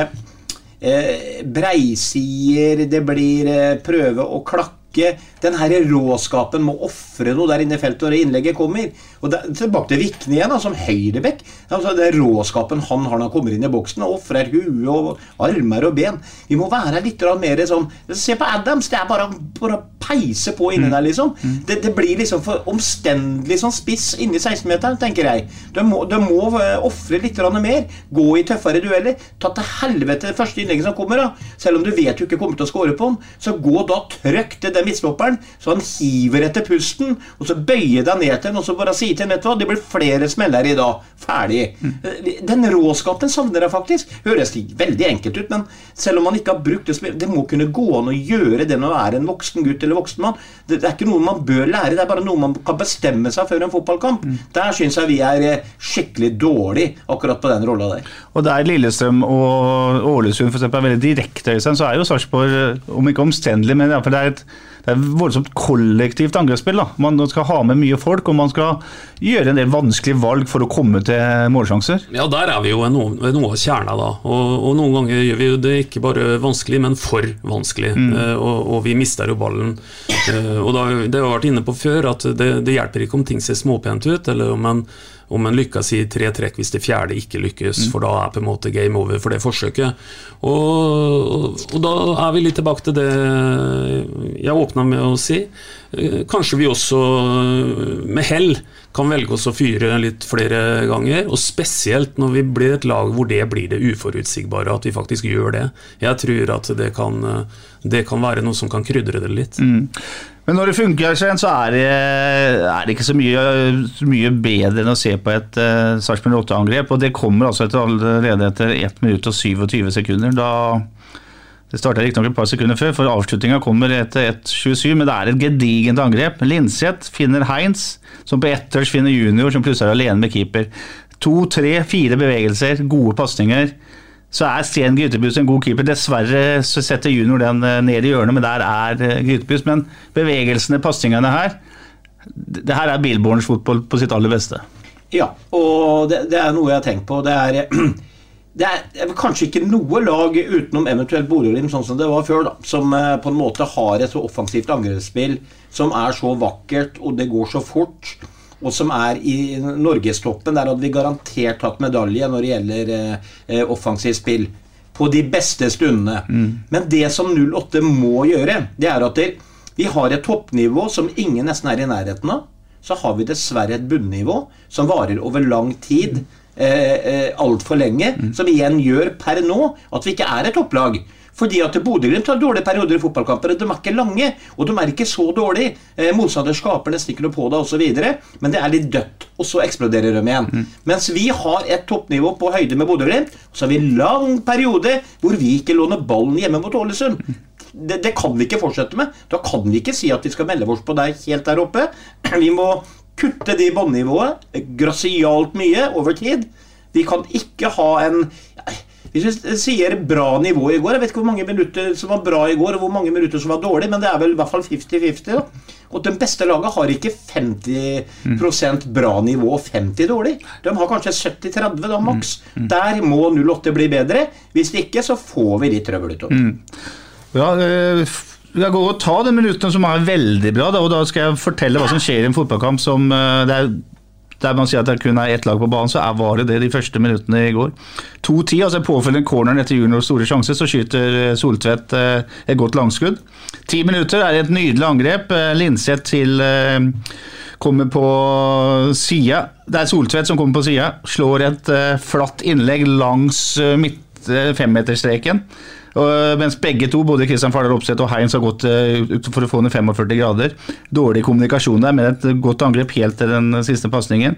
eh, breisider, det blir eh, prøve å klakke ikke den her råskapen må ofre noe der inne i feltet når innlegget kommer. Og det, Tilbake til Vikne igjen, da, som høyrebekk. Altså, er råskapen han har når han kommer inn i boksen, og ofrer hue og armer og ben. Vi må være litt mer sånn Se på Adams! Det er bare, bare peise på inni der, liksom. Det, det blir liksom for omstendelig sånn spiss inni 16-meteren, tenker jeg. Du må, du må uh, ofre litt mer. Gå i tøffere dueller. Ta til helvete det første innlegget som kommer, da. Selv om du vet du ikke kommer til å score på den. Så gå da trøkk til den midtstopperen, så han hiver etter pusten. Og så bøyer deg ned til den, og så bare si til vet du hva, det blir flere smeller i dag. Ferdig. Uh, Den råskapen savner jeg faktisk. Høres veldig enkelt ut, men selv om man ikke har brukt det Det må kunne gå an å gjøre det når man er en voksen gutt eller voksen mann. Det, det er ikke noe man bør lære, det er bare noe man kan bestemme seg før en fotballkamp. Der syns jeg vi er eh, skikkelig dårlig akkurat på den rolla der. Og der Lillestrøm og Ålesund for eksempel, er veldig direkte, så er jo Sarpsborg, eh, om ikke omstendelig, men det er et det er et voldsomt kollektivt angrepsspill. da. Man skal ha med mye folk, og man skal gjøre en del vanskelige valg for å komme til målsjanser. Ja, der er vi jo ved noe, noe av kjerna, da. Og, og, noen ganger gjør vi jo det ikke bare vanskelig, men for vanskelig. Mm. Uh, og, og, vi mister jo ballen. Uh, og da, det har jeg vært inne på før, at det, det hjelper ikke om ting ser småpent ut, eller om en om en lykkes i tre trekk hvis det fjerde ikke lykkes, mm. for da er på en måte game over for det forsøket. Og, og, da er vi litt tilbake til det jeg åpna med å si. Eh, kanskje vi også med hell kan velge oss å fyre litt flere ganger, og spesielt når vi blir et lag hvor det blir det uforutsigbare, at vi faktisk gjør det. Jeg tror at det kan, det kan være noe som kan krydre det litt. Mm. Men når det funker, så er det, er det ikke så mye, mye, bedre enn å se på et uh, Sarpsborg 8-angrep. Og det kommer altså etter allerede etter 1 minutt og 27 sekunder. Da det starta riktignok et par sekunder før, for avslutninga kommer etter 1.27, men det er et gedigent angrep. Linseth finner Heinz, som på ett touch finner junior, som plutselig er alene med keeper. To, tre, fire bevegelser, gode pasninger så er Sten Grytebust en god keeper. Dessverre så setter junior den eh, ned i hjørnet, men der er Grytebuss. Grytebust. Men bevegelsene, pasningene her Det her er Billborns fotball på sitt aller beste. Ja, og det, det er noe jeg har tenkt på. Det er, det er, kanskje ikke noe lag utenom eventuelt Bodø-Glimt, sånn som det var før, da, som eh, på en måte har et så offensivt angrepsspill som er så vakkert, og det går så fort og som er i norgestoppen. Der hadde vi garantert hatt medalje når det gjelder eh, eh offensivt spill. På de beste stundene. Mm. Men det som 08 må gjøre, det er at det, vi har et toppnivå som ingen nesten er i nærheten av. Så har vi dessverre et bunnivå som varer over lang tid. Eh, eh, Altfor lenge. Mm. Som igjen gjør per nå at vi ikke er et topplag. Fordi at Bodø-Glimt har dårlige perioder i fotballkamper. De er ikke lange, og de er ikke så dårlige. Eh, motstander skaper nesten ikke noe på det osv., men det er litt dødt. Og så eksploderer de igjen. Mm. Mens vi har et toppnivå på høyde med Bodø-Glimt, så har vi en lang periode hvor vi ikke låner ballen hjemme mot Ålesund. Det, det, kan vi ikke fortsette med. Da kan vi ikke si at vi skal melde oss på deg helt der oppe. Vi må kutte de båndnivået grasialt mye over tid. Vi kan ikke ha en hvis vi sier bra nivå i går Jeg vet ikke hvor mange minutter som var bra i går, og hvor mange minutter som var dårlig, men det er vel i hvert fall 50-50. Og det beste laget har ikke 50% bra nivå og 50 dårlig. De har kanskje 70-30 da, maks. Mm. Mm. Der må 08 bli bedre. Hvis ikke, så får vi litt trøbbel utover. Mm. Ja, øh, jeg går og tar de minuttene som er veldig bra, da, og da skal jeg fortelle hva som skjer i en fotballkamp som det er der man sier at det kun er ett lag på banen, så var det det de første minuttene i går. 2-10, altså påfølgende corneren etter juniors store sjanse, så skyter eh, Soltvedt eh, et godt langskudd. Ti minutter er et nydelig angrep. Eh, Linseth til kommer på sida. Det er Soltvedt som kommer på sida. Slår et flatt innlegg langs midt femmeterstreken. Mens begge to, både Kristian Fardal Opseth og Heinz, har gått eh, ut for å få ned 45 grader. Dårlig kommunikasjon der, men et godt angrep helt til den siste pasningen.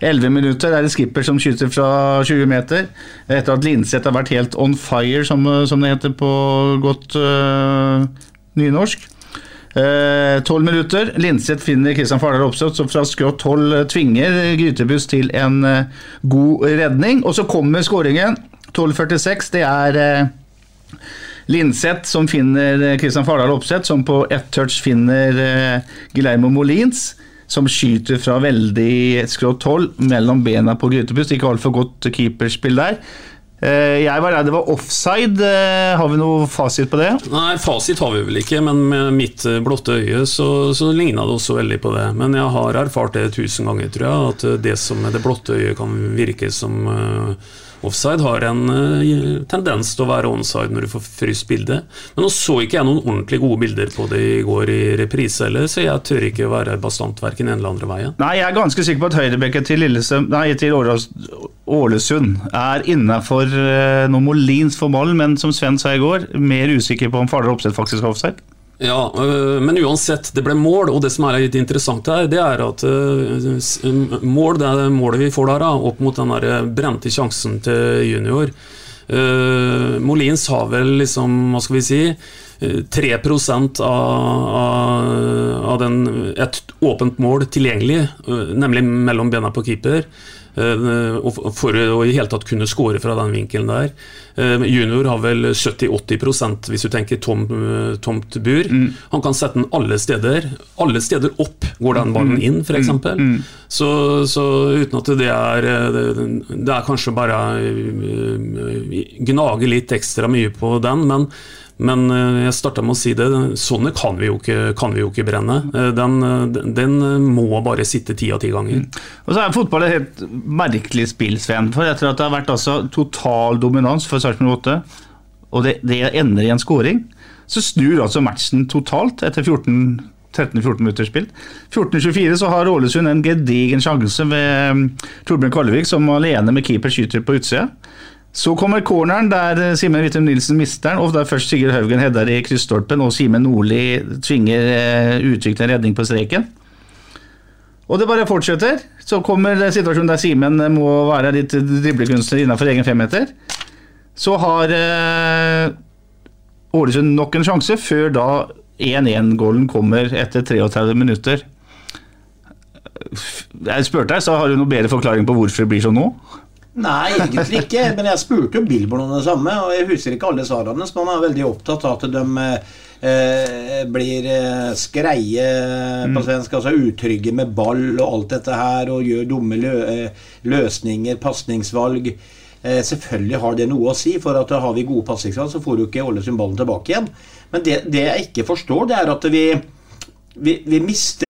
11 minutter er det skipper som skyter fra 20 meter. Etter at Linseth har vært helt on fire, som, som det heter på godt uh, nynorsk. Eh, tolv uh, minutter. Linseth finner Kristian Fardal Opseth, som fra skrått hold tvinger Grytebuss til en uh, god redning. Og så kommer skåringen. 12.46. Det er Linseth som finner Kristian Fardal Opseth, som på ett touch finner eh, Guillermo Molins. Som skyter fra veldig skrått hold mellom bena på Grytepust. Ikke altfor godt keeperspill der. Eh, jeg var redd det var offside. Eh, har vi noe fasit på det? Nei, fasit har vi vel ikke, men med mitt blotte øye så, så ligna det også veldig på det. Men jeg har erfart det tusen ganger, tror jeg, at det som med det blotte øyet kan virke som Offside har en uh, tendens til å være onside når du får fryst bildet. Men nå så ikke jeg noen ordentlig gode bilder på det i går i reprise heller, så jeg tør ikke være bastant verken en eller andre veien. Nei, jeg er ganske sikker på at høyrebekken til, til Ålesund er innafor uh, Molins for ballen, men som Sven sa i går, mer usikker på om Fardal Opseth faktisk har offside. Ja, øh, men uansett, det ble mål, og det som er litt interessant her, det er at øh, mål, det er målet vi får der, opp mot den der brente sjansen til junior. Molins har vel liksom, hva skal vi si, 3 av, av, av den, et åpent mål tilgjengelig, nemlig mellom bena på keeper. Eh, for å i hele tatt kunne score fra den vinkelen der. Eh, junior har vel 70-80 hvis du tenker tom, eh, tomt bur. Mm. Han kan sette den alle steder. Alle steder opp går den ballen mm. inn, f.eks. Mm. mm. Så, så, uten at det er det, det er kanskje bare gnage litt ekstra mye på den, men men eh, jeg starta med å si det, sånne kan vi jo ikke, vi jo ikke brenne. Eh, den, den, må bare sitte ti av ti ganger. Mm. Og så er Fotball et helt merkelig spill, Sven. For etter at det har vært altså total dominans for Sarpsborg 8, og det, det, ender i en scoring, så snur altså matchen totalt etter 13-14 minutter spilt. 14-24 så har Ålesund en gedigen sjanse ved mm, Torbjørn Kallevik, som alene med keeper skyter på utsida. Så kommer corneren der eh, Simen Wittem Nilsen mister den, og der først Sigurd Haugen header i krysstolpen, og Simen Nordli tvinger uh, utvikle en redning på streken. Og det bare fortsetter. Så kommer situasjonen der Simen må være litt driblekunstner innenfor egen femmeter. Så har Ålesund nok en sjanse, før da 1-1-gålen kommer etter 33 minutter. Jeg spurte deg, så har du noe bedre forklaring på hvorfor det blir sånn nå? Nei, egentlig ikke. Men jeg spurte jo Billborn om det samme, og jeg husker ikke alle svarene. Så man er veldig opptatt av at de eh, blir eh, skreie på mm. svensk, altså utrygge med ball og alt dette her, og gjør dumme lø eh, løsninger, pasningsvalg. Eh, selvfølgelig har det noe å si, for at har vi gode pasningsvalg, så får jo ikke Ålesund ballen tilbake igjen. Men det, det, jeg ikke forstår, det er at vi, vi, vi mister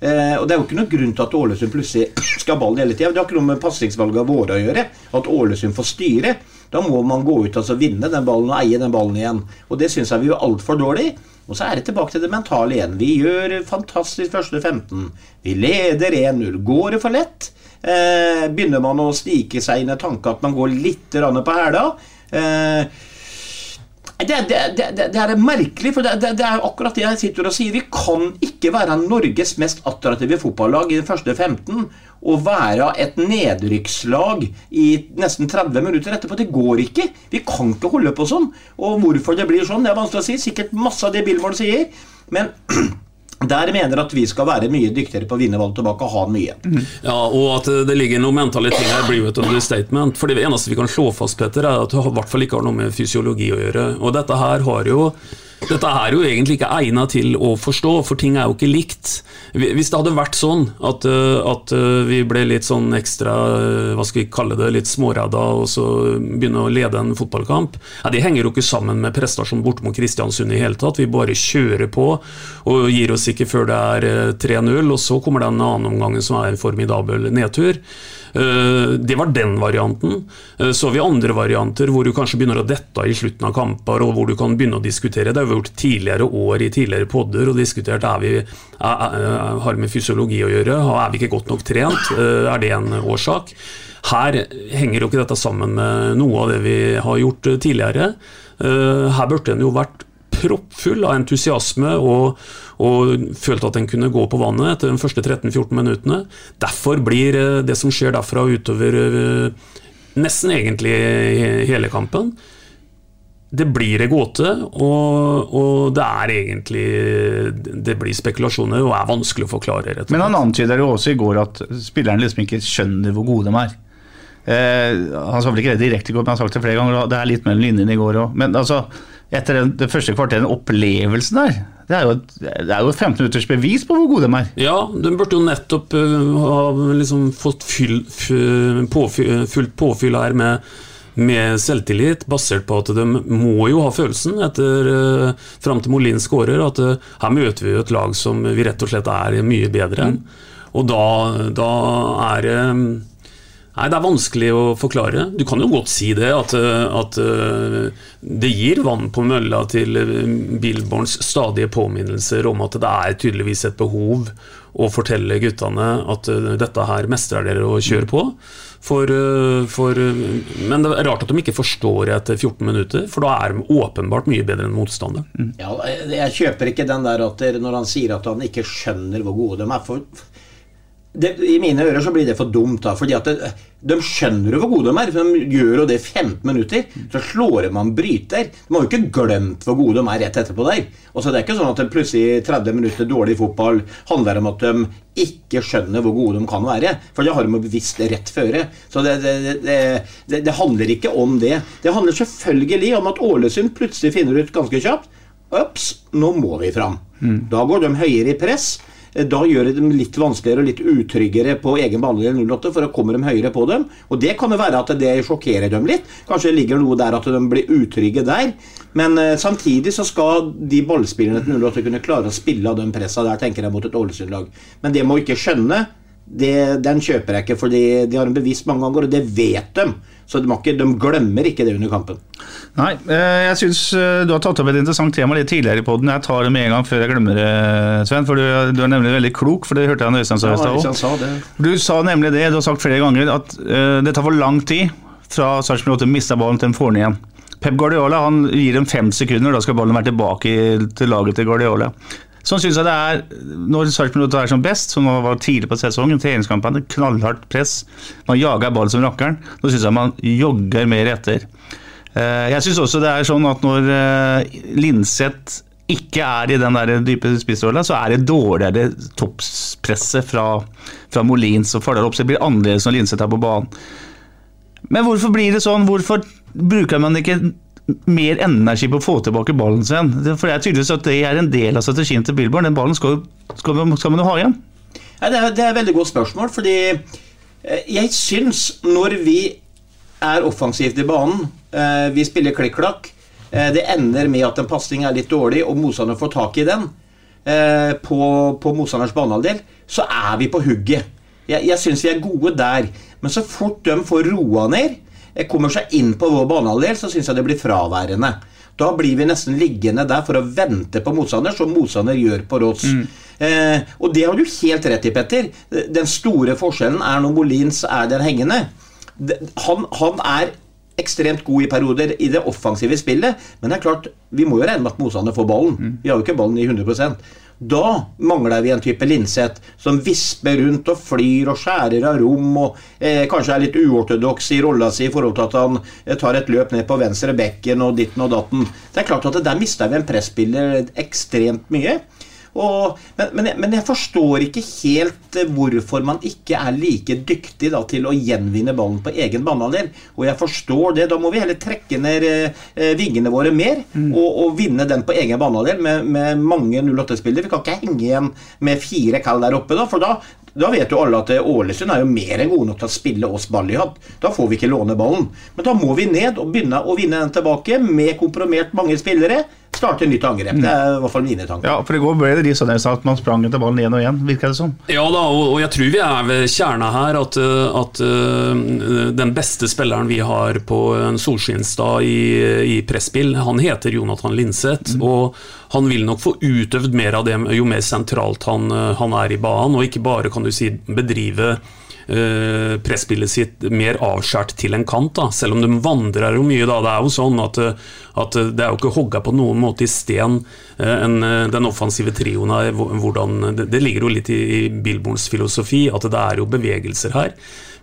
Eh, og Det er jo ikke noen grunn til at Ålesund plutselig skal ha ballen hele tida. Det har ikke noe med pasningsvalgene våre å gjøre. At Ålesund får styre. Da må man gå ut og altså, vinne den ballen og eie den ballen igjen. Og Det syns jeg vi er altfor dårlig. Og så er det tilbake til det mentale igjen. Vi gjør fantastisk første 15. Vi leder 1-0. Går det for lett? Eh, begynner man å snike seg inn i tanken at man går litt på hæla? Eh, det, det, det, det, er merkelig, for det, er akkurat det jeg sitter og sier. Vi kan ikke være Norges mest attraktive fotballag i den første 15 og være et nedrykkslag i nesten 30 minutter etterpå. Det går ikke. Vi kan ikke holde på sånn. Og hvorfor det blir sånn, det er vanskelig å si. Sikkert masse av det Billborn sier. Men der mener at vi skal være mye dyktigere på å vinne valg tilbake og ha den mye. Mm. Ja, og at det ligger noe mentale ting her, blir jo et understatement. For det eneste vi kan slå fast, Petter, er at det i hvert fall ikke har noe med fysiologi å gjøre. Og dette her har jo dette er jo egentlig ikke egnet til å forstå, for ting er jo ikke likt. Hvis det hadde vært sånn at, eh, at eh, vi ble litt sånn ekstra eh, hva skal vi kalle det, litt småredda og så begynne å lede en fotballkamp ja, Det henger jo ikke sammen med prestasjonen bort mot Kristiansund i hele tatt. Vi bare kjører på og gir oss ikke før det er 3-0, og så kommer den annen omgangen som er en formidabel nedtur. Eh, det var den varianten. Eh, så har vi andre varianter hvor du kanskje begynner å dette i slutten av kamper, og hvor du kan begynne å diskutere. Det har vi gjort tidligere år i tidligere podder og diskutert er vi, er, er, har med fysiologi å gjøre. Er vi ikke godt nok trent? Eh, er det en årsak? Her henger jo ikke dette sammen med noe av det vi har gjort tidligere. Her burde en jo vært proppfull av entusiasme og, og følte at en kunne gå på vannet etter de første 13-14 minuttene. Derfor blir eh, det som skjer derfra utover eh, nesten egentlig hele kampen, det blir en gåte, og, og, det er egentlig Det blir spekulasjoner og er vanskelig å forklare. Rett Men han antyder jo også i går at spillerne liksom ikke skjønner hvor gode de er. Eh, han sa vel ikke det direkte i går, men han har sagt det flere ganger. Det er litt mellom linjene i går òg. Men altså, etter den, det første kvarteret, den opplevelsen der det er, jo et, det er jo et 15 minutters bevis på hvor gode de er. Ja, de burde jo nettopp uh, ha liksom fått fyll, påfyll, fullt påfyll her med med selvtillit, basert på at de må jo ha følelsen etter uh, fram til Molin skårer, at uh, her møter vi jo et lag som vi rett og slett er mye bedre enn. Mm. Og da, da er det um, Nei, Det er vanskelig å forklare. Du kan jo godt si det, at, at det gir vann på mølla til Billborns stadige påminnelser om at det er tydeligvis et behov å fortelle guttene at dette her mestrer dere å kjøre på. For, for, men det er rart at de ikke forstår etter 14 minutter, for da er de åpenbart mye bedre enn motstander. Mm. Ja, jeg kjøper ikke den der at når han sier at han ikke skjønner hvor gode de er. for det, I mine ører så blir det for dumt. da, fordi at det, De skjønner jo hvor gode de er. for De gjør jo det i 15 minutter. Så slår de an bryter. De har jo ikke glemt hvor gode de er rett etterpå der. Og så Det er ikke sånn at det plutselig 30 minutter dårlig fotball handler om at de ikke skjønner hvor gode de kan være. For det har de bevisst rett føre. Så det, det, det, handler ikke om det. Det handler selvfølgelig om at Ålesund plutselig finner ut ganske kjapt Ops, nå må vi fram. Mm. Da går de høyere i press. Eh, da gjør det dem litt vanskeligere og litt utryggere på egen banelinje 08, for da kommer de høyere på dem. Og det kan jo være at det sjokkerer dem litt. Kanskje det ligger noe der at de blir utrygge der. Men uh, samtidig så skal de ballspillerne til 08 kunne klare å spille av den pressa der, tenker jeg, mot et Ålesund-lag. Men det må ikke skjønne. Det, den kjøper jeg ikke, for de har en bevisst mange ganger, og det vet de. Så de, ikke, de, glemmer ikke det under kampen. Nei, eh, jeg syns eh, du har tatt opp et interessant tema litt tidligere i poden. Jeg tar det med en gang før jeg glemmer det, Sven. For du, du er nemlig veldig klok, for det hørte jeg Øystein sa i stad òg. Du sa nemlig det, du har sagt flere ganger, at uh, det tar for lang tid fra Sarpsborg 8 mister ballen til de får den igjen. Pep Guardiola han gir dem fem sekunder, da skal ballen være tilbake til laget til Guardiola. Sånn syns jeg det er når Sarpsborg er som best, som var tidlig på sesongen, treningskampene, knallhardt press. Man jager ball som rakkeren. Nå syns jeg man jogger mer etter. Eh, jeg syns også det er sånn at når eh, Linseth ikke er i den der dype spissrolla, så er det dårligere toppspresset fra, fra Molins og Fardal opp. Det blir annerledes når Linseth er på banen. Men hvorfor blir det sånn? Hvorfor bruker man ikke mer energi på å få tilbake ballen sin. For det er tydeligvis at det er en del av strategien til Billborn. Den ballen skal, skal, skal man jo ha igjen. Ja, det, er, det er et veldig godt spørsmål, fordi eh, jeg syns når vi er offensivt i banen, eh, vi spiller klikk-klakk, eh, det ender med at en pasning er litt dårlig, og motstanderen får tak i den på, på motstanders banehalvdel, så er vi på hugget. Jeg, jeg syns vi er gode der. Men så fort de får roa ned, kommer seg inn på vår banehalvdel, så syns jeg det blir fraværende. Da blir vi nesten liggende der for å vente på motstander, som motstander gjør på Råds. Mm. Eh, og det har du helt rett i, Petter. Den store forskjellen er når Molins er der hengende. Han, han er ekstremt god i perioder i det offensive spillet, men det er klart, vi må jo regne med at motstander får ballen. Mm. Vi har jo ikke ballen i 100 da mangler vi en type Linseth som visper rundt og flyr og skjærer av rom og eh, kanskje er litt uortodoks i rolla si i forhold til at han eh, tar et løp ned på venstre bekken og ditten og datten. Det er klart at der mister vi en presspiller ekstremt mye. Og, men, men, jeg, men, jeg, forstår ikke helt eh, hvorfor man ikke er like dyktig da, til å gjenvinne ballen på egen banehalvdel. Og jeg forstår det. Da må vi heller trekke ned eh, eh vingene våre mer mm. og, og, vinne den på egen banehalvdel med, med mange 08-spillere. Vi kan ikke henge igjen med fire kall der oppe, da, for da, da vet jo alle at eh, Ålesund er jo mer enn gode nok til å spille oss ball i hatt. Da får vi ikke låne ballen. Men da må vi ned og begynne å vinne den tilbake med kompromert mange spillere starte nytt angrep. Det er i hvert fall mine tanker. Ja, for i går ble det de sånn at man sprang etter ballen igjen og igjen, virker det som. Ja da, og, jeg tror vi er ved kjerna her. At, eh, at uh, den beste spilleren vi har på en solskinnsdag i, i presspill, han heter Jonathan Linseth. Mm. Og han vil nok få utøvd mer av det jo mer sentralt han, eh, han er i banen, og ikke bare kan du si bedrive uh, presspillet sitt mer avskjært til en kant, da. selv om de vandrer jo mye. da, Det er jo sånn at, eh, at det er jo ikke hogga på noen måte i sten, en, den offensive trioen her. Hvordan, det, det, ligger jo litt i, i Billborns filosofi, at det er jo bevegelser her.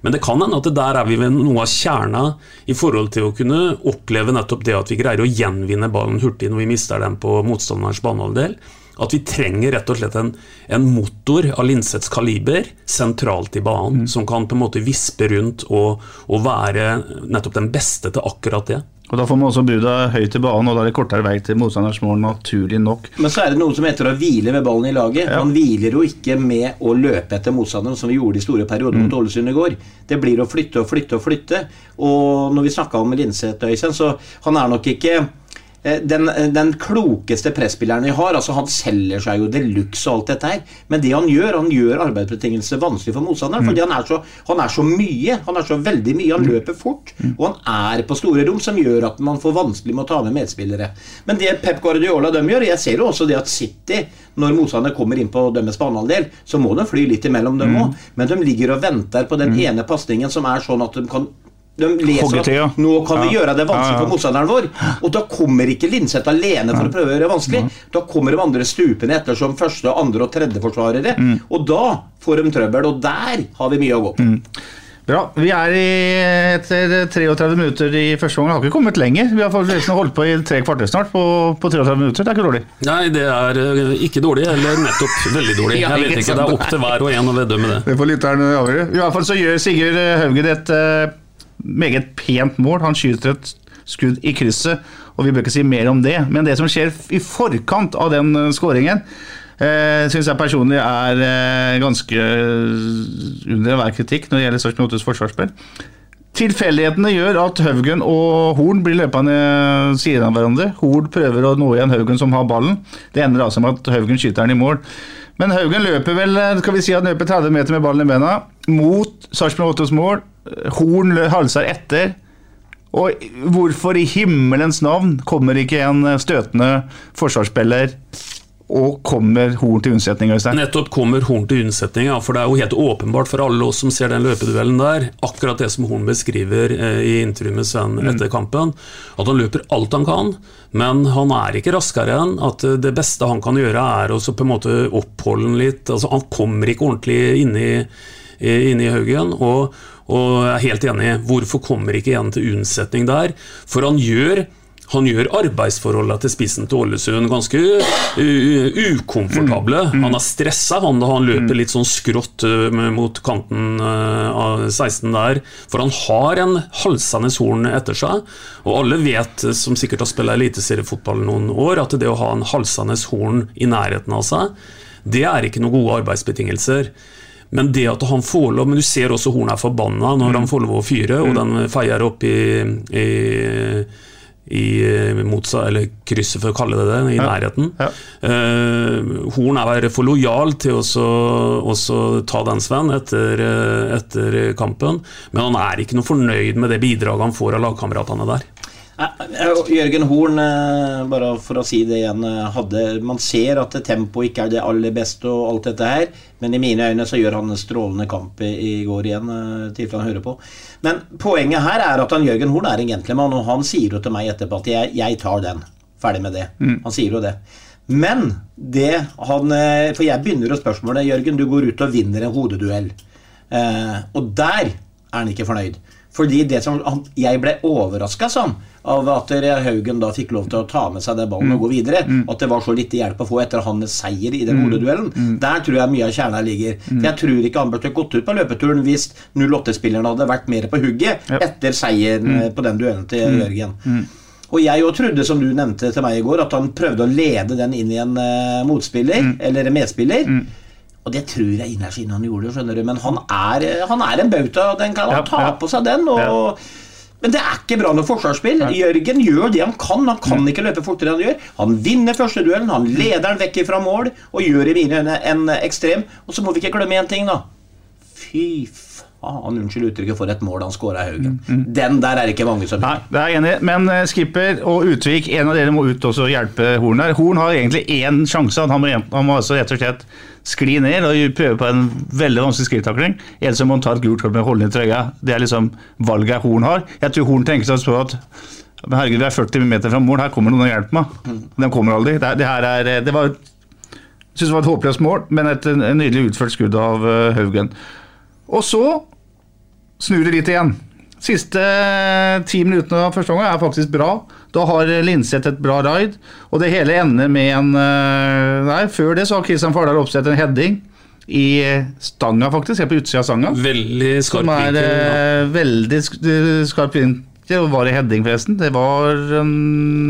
Men det kan hende at der er vi ved noe av kjerna i forhold til å kunne oppleve nettopp det at vi greier å gjenvinne ballen hurtig når vi mister den på motstanderens banehalvdel. At vi trenger rett og slett en, en motor av Linsets kaliber sentralt i banen, som kan på en måte vispe rundt og, og være nettopp den beste til akkurat det. Og Da får man også buda høyt i banen, og da er det kortere vei til motstanders mål, naturlig nok. Men så er det noe som heter å hvile med ballen i laget. Man hviler jo ikke med å løpe etter motstanderen, som vi gjorde i store perioder mot Ålesund i går. Det blir å flytte og flytte og flytte. Og når vi snakka om Linseth Øystein, så han er nok ikke den, den klokeste presspilleren vi har. altså Han selger seg jo de luxe og alt dette her. Men det han gjør, han gjør arbeidsbetingelser vanskelig for motstanderen. Fordi han er, så, han er så mye. Han er så veldig mye. Han løper fort. Og han er på store rom, som gjør at man får vanskelig med å ta med medspillere. Men det Pep Guardiola de gjør Jeg ser jo også det at City, når motstanderne kommer inn på deres banehalvdel, så må de fly litt imellom dem òg. Men de ligger og venter på den ene pasningen som er sånn at de kan de leser at nå kan vi Ja. gjøre det vanskelig for motstanderen vår. Og da kommer ikke Linseth alene for å prøve å gjøre det vanskelig. Da kommer de andre stupende etter som første, andre og tredje forsvarere. Mm. Og da får de trøbbel, og der har vi mye å gå på. Bra. Vi er i, etter 33 minutter i første omgang. Har ikke kommet lenger. Vi har faktisk holdt på i tre kvarter snart på, på 33 minutter. Det er ikke dårlig. Nei, det er eh, ikke dårlig, eller nettopp veldig dårlig. Jeg vet ikke ikke, Det er opp til hver og en å vedømme det. Det får lytteren avgjøre. I hvert fall så gjør Sigurd Haugen et eh, meget pent mål. Han skyter et skudd i krysset, og vi bør ikke si mer om det. Men det som skjer i forkant av den uh, skåringen, eh, syns jeg personlig er eh, ganske eh, under enhver kritikk når det gjelder Sarpsborg 8s forsvarsspill. Tilfeldighetene gjør at Haugen og Horn blir løpende siden av hverandre. Horn prøver å nå igjen Haugen som har ballen. Det ender altså med at Haugen skyter den i mål. Men Haugen løper vel skal vi si at han løper 30 meter med ballen i bena mot Sarpsborg 8s mål. Horn halser etter. Og hvorfor i himmelens navn kommer ikke en støtende forsvarsspiller og kommer Horn til unnsetning? Øystein? Nettopp kommer Horn til unnsetning, ja, for det er jo helt åpenbart for alle oss som ser den løpeduellen der, akkurat det som Horn beskriver eh, i intervjuet med Sven etter kampen, at han løper alt han kan, men han er ikke raskere enn at eh, det beste han kan gjøre, er å på en måte oppholde den litt. altså Han kommer ikke ordentlig inn i, i- Haugen. og og er helt enig. Hvorfor kommer ikke igjen til unnsetning der? For han gjør han gjør arbeidsforholdene til spissen til Ålesund ganske u- ukomfortable. Han er stressa han da han løper litt sånn skrått mot kanten av 16 der. For han har en halsende horn etter seg. Og alle vet, som sikkert har spilt eliteseriefotball noen år, at det å ha en halsende horn i nærheten av seg, det er ikke noen gode arbeidsbetingelser. Men det at han får lov Men du ser også hornet er forbanna når han får lov å fyre, og den feier opp i, i, i motsa, eller krysset, for å kalle det det, i Ja. nærheten. Eh, Horn er for lojal til å ta den, Sven, etter, eh, etter kampen. Men han er ikke noe fornøyd med det bidraget han får av lagkameratene der. Eh, eh, Jørgen Horn, eh, bare for å si det igjen, hadde, man ser at tempoet ikke er det aller beste og alt dette her, men i mine øyne så gjør han en strålende kamp i, går igjen, Til han hører på. Men poenget her er at han Jørgen Horn er en gentleman, og han sier jo til meg etterpå at jeg, jeg tar den. Ferdig med det. Han sier jo det. Men det han For jeg begynner å spørsmålet, Jørgen, du går ut og vinner en hodeduell. Eh, og der er han ikke fornøyd. Fordi det som Jeg ble overraska sånn, av at Haugen da fikk lov til å ta med seg den ballen og gå videre. At det var så lite hjelp å få etter hans seier i den hodeduellen. Der tror jeg mye av kjerna ligger. For Jeg tror ikke han burde gått ut på løpeturen hvis 08-spilleren hadde vært mer på hugget etter seieren eh, på den duellen til Jørgen. Og jeg òg trodde, som du nevnte til meg i går, at han prøvde å lede den inn i en uh, motspiller, eller en medspiller. Og det tror jeg innerst inne han gjorde, skjønner du. Men han er, eh, han er en bauta. Den kan han Ja, ta ja. på seg, den. Og, Men det er ikke bra noe forsvarsspill. Jørgen gjør det han kan. Han kan ikke løpe fortere enn han gjør. Han vinner første duellen, han leder den vekk fra mål og gjør i mine øyne en ekstrem. Og så må vi ikke glemme én ting, da. Fy faen, unnskyld uttrykket, for et mål han skåra i Haugen. Den der er det ikke mange som Nei, det er jeg enig. Men eh, Skipper og Utvik, en av dere må ut og hjelpe Horn der. Horn har egentlig én sjanse. Han må, han må altså rett og slett skli ned og prøve på en veldig vanskelig sklitakling. En som må ta et gult kort med å holde i trøya. Det er liksom valget Horn har. Jeg tror Horn tenker seg at men herregud, vi er 40 meter fra mål, her kommer noen og hjelper meg. De kommer aldri. Det, det her er, det var, synes det var et håpløst mål, men et, en nydelig utført skudd av eh, Haugen. Og så snur det litt igjen. Siste ti minuttene av første omgang er faktisk bra. Da har Linseth et bra ride, og det hele ender med en eh, Nei, før det så har Kristian Fardal oppsett en heading i stanga, faktisk. Helt på utsida av stanga. Veldig skarp vinkel. ja. eh, veldig eh, skarp vinkel. Var det heading, forresten? Det var en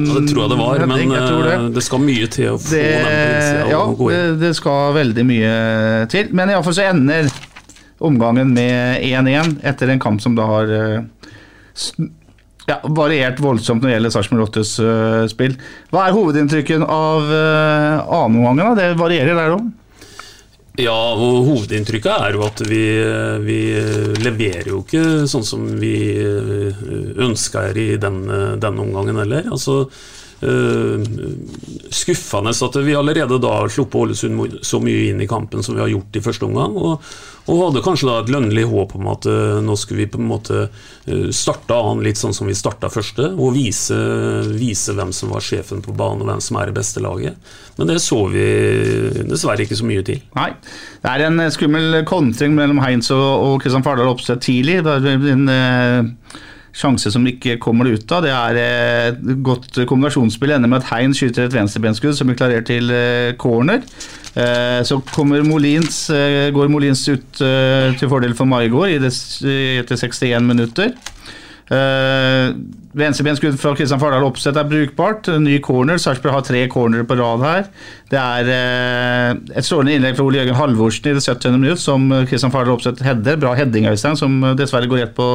Ja, det tror jeg det var, heading, men det. eh, det skal mye til å få Det, den på innsida ja, det, det skal veldig mye til. Men iallfall så ender omgangen med 1-1 etter en kamp som da har eh, ja, variert voldsomt når det gjelder Sarpsborg 8s eh, spill. Hva er hovedinntrykket av uh, annenomgangen? Det varierer der òg. Ja, og hovedinntrykket er jo at vi, vi leverer jo ikke sånn som vi ønsker i den, denne omgangen heller. Altså, eh, skuffende at vi allerede da har sluppet Ålesund så mye inn i kampen som vi har gjort i første omgang. Og, og hadde kanskje da et lønnlig håp om at eh, nå skulle vi på en måte uh, starte an litt sånn som vi starta første, og vise, vise hvem som var sjefen på banen og hvem som er det beste laget. Men det så vi dessverre ikke så mye til. Nei. Det er en eh, skummel kontring mellom Heinz og, Kristian Fardal Opseth tidlig. Det er en eh, sjanse som ikke kommer det ut av. Det er eh, et godt kombinasjonsspill. Ender med at Hein skyter et venstrebenskudd som blir klarert til eh, corner. Eh, så kommer Molins, eh, går Molins ut eh, til fordel for Maigård etter 61 minutter. Venstrebenskudd fra Kristian Fardal Opseth er brukbart. Ny corner. Sarpsborg har tre cornere på rad her. Det er eh, et strålende innlegg fra Ole Jørgen Halvorsen i det 70. minutt, som Kristian Fardal Opseth header. Bra heading, Øystein, som dessverre går rett på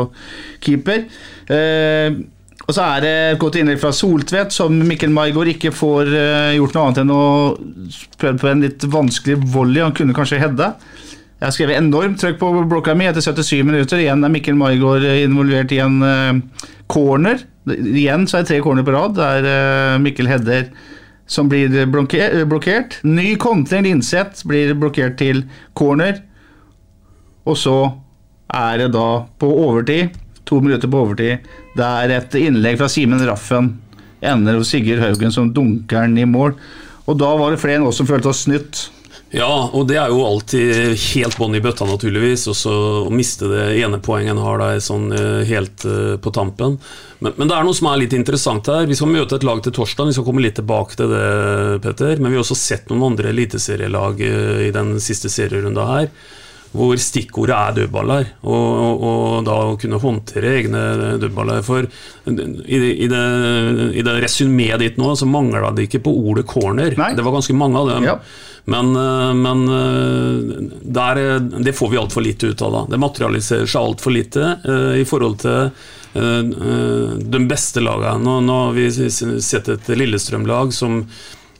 keeper. Eh, og så er det et godt innlegg fra Soltvedt, som Mikkel Maigård ikke får eh, gjort noe annet enn å prøve på en litt vanskelig volley. Han kunne kanskje hedda. Jeg har skrevet enormt trøkk på blokka mi etter 77 minutter. Igjen er Mikkel Maigård involvert i en uh, corner. Igjen så er det tre corner på rad der uh, Mikkel header som blir blokker- blokkert. Ny kontring, Linseth, blir blokkert til corner. Og så er det da på overtid, to minutter på overtid, det er et innlegg fra Simen Raffen. Ender hos Sigurd Haugen som dunker den i mål. Og da var det flere enn oss som følte oss snytt. Ja, og det er jo alltid helt bånn i bøtta, naturligvis. Og så å miste det ene poenget en har der sånn eh, helt eh, på tampen. Men, men det er noe som er litt interessant her. Vi skal møte et lag til torsdag. Vi skal komme litt tilbake til det, Petter. Men vi har også sett noen andre eliteserielag eh, i den siste serierunda her. Hvor stikkordet er dødballer, og, og, og da å kunne håndtere egne dødballer. For i i det, i det resumeet ditt nå, så mangla det ikke på ordet corner. Det var ganske mange av dem. Ja. Men, eh, men eh, der, eh, det får vi altfor lite ut av. da Det materialiserer seg altfor lite i forhold til de beste lagene. Nå, nå har vi sett et Lillestrøm-lag som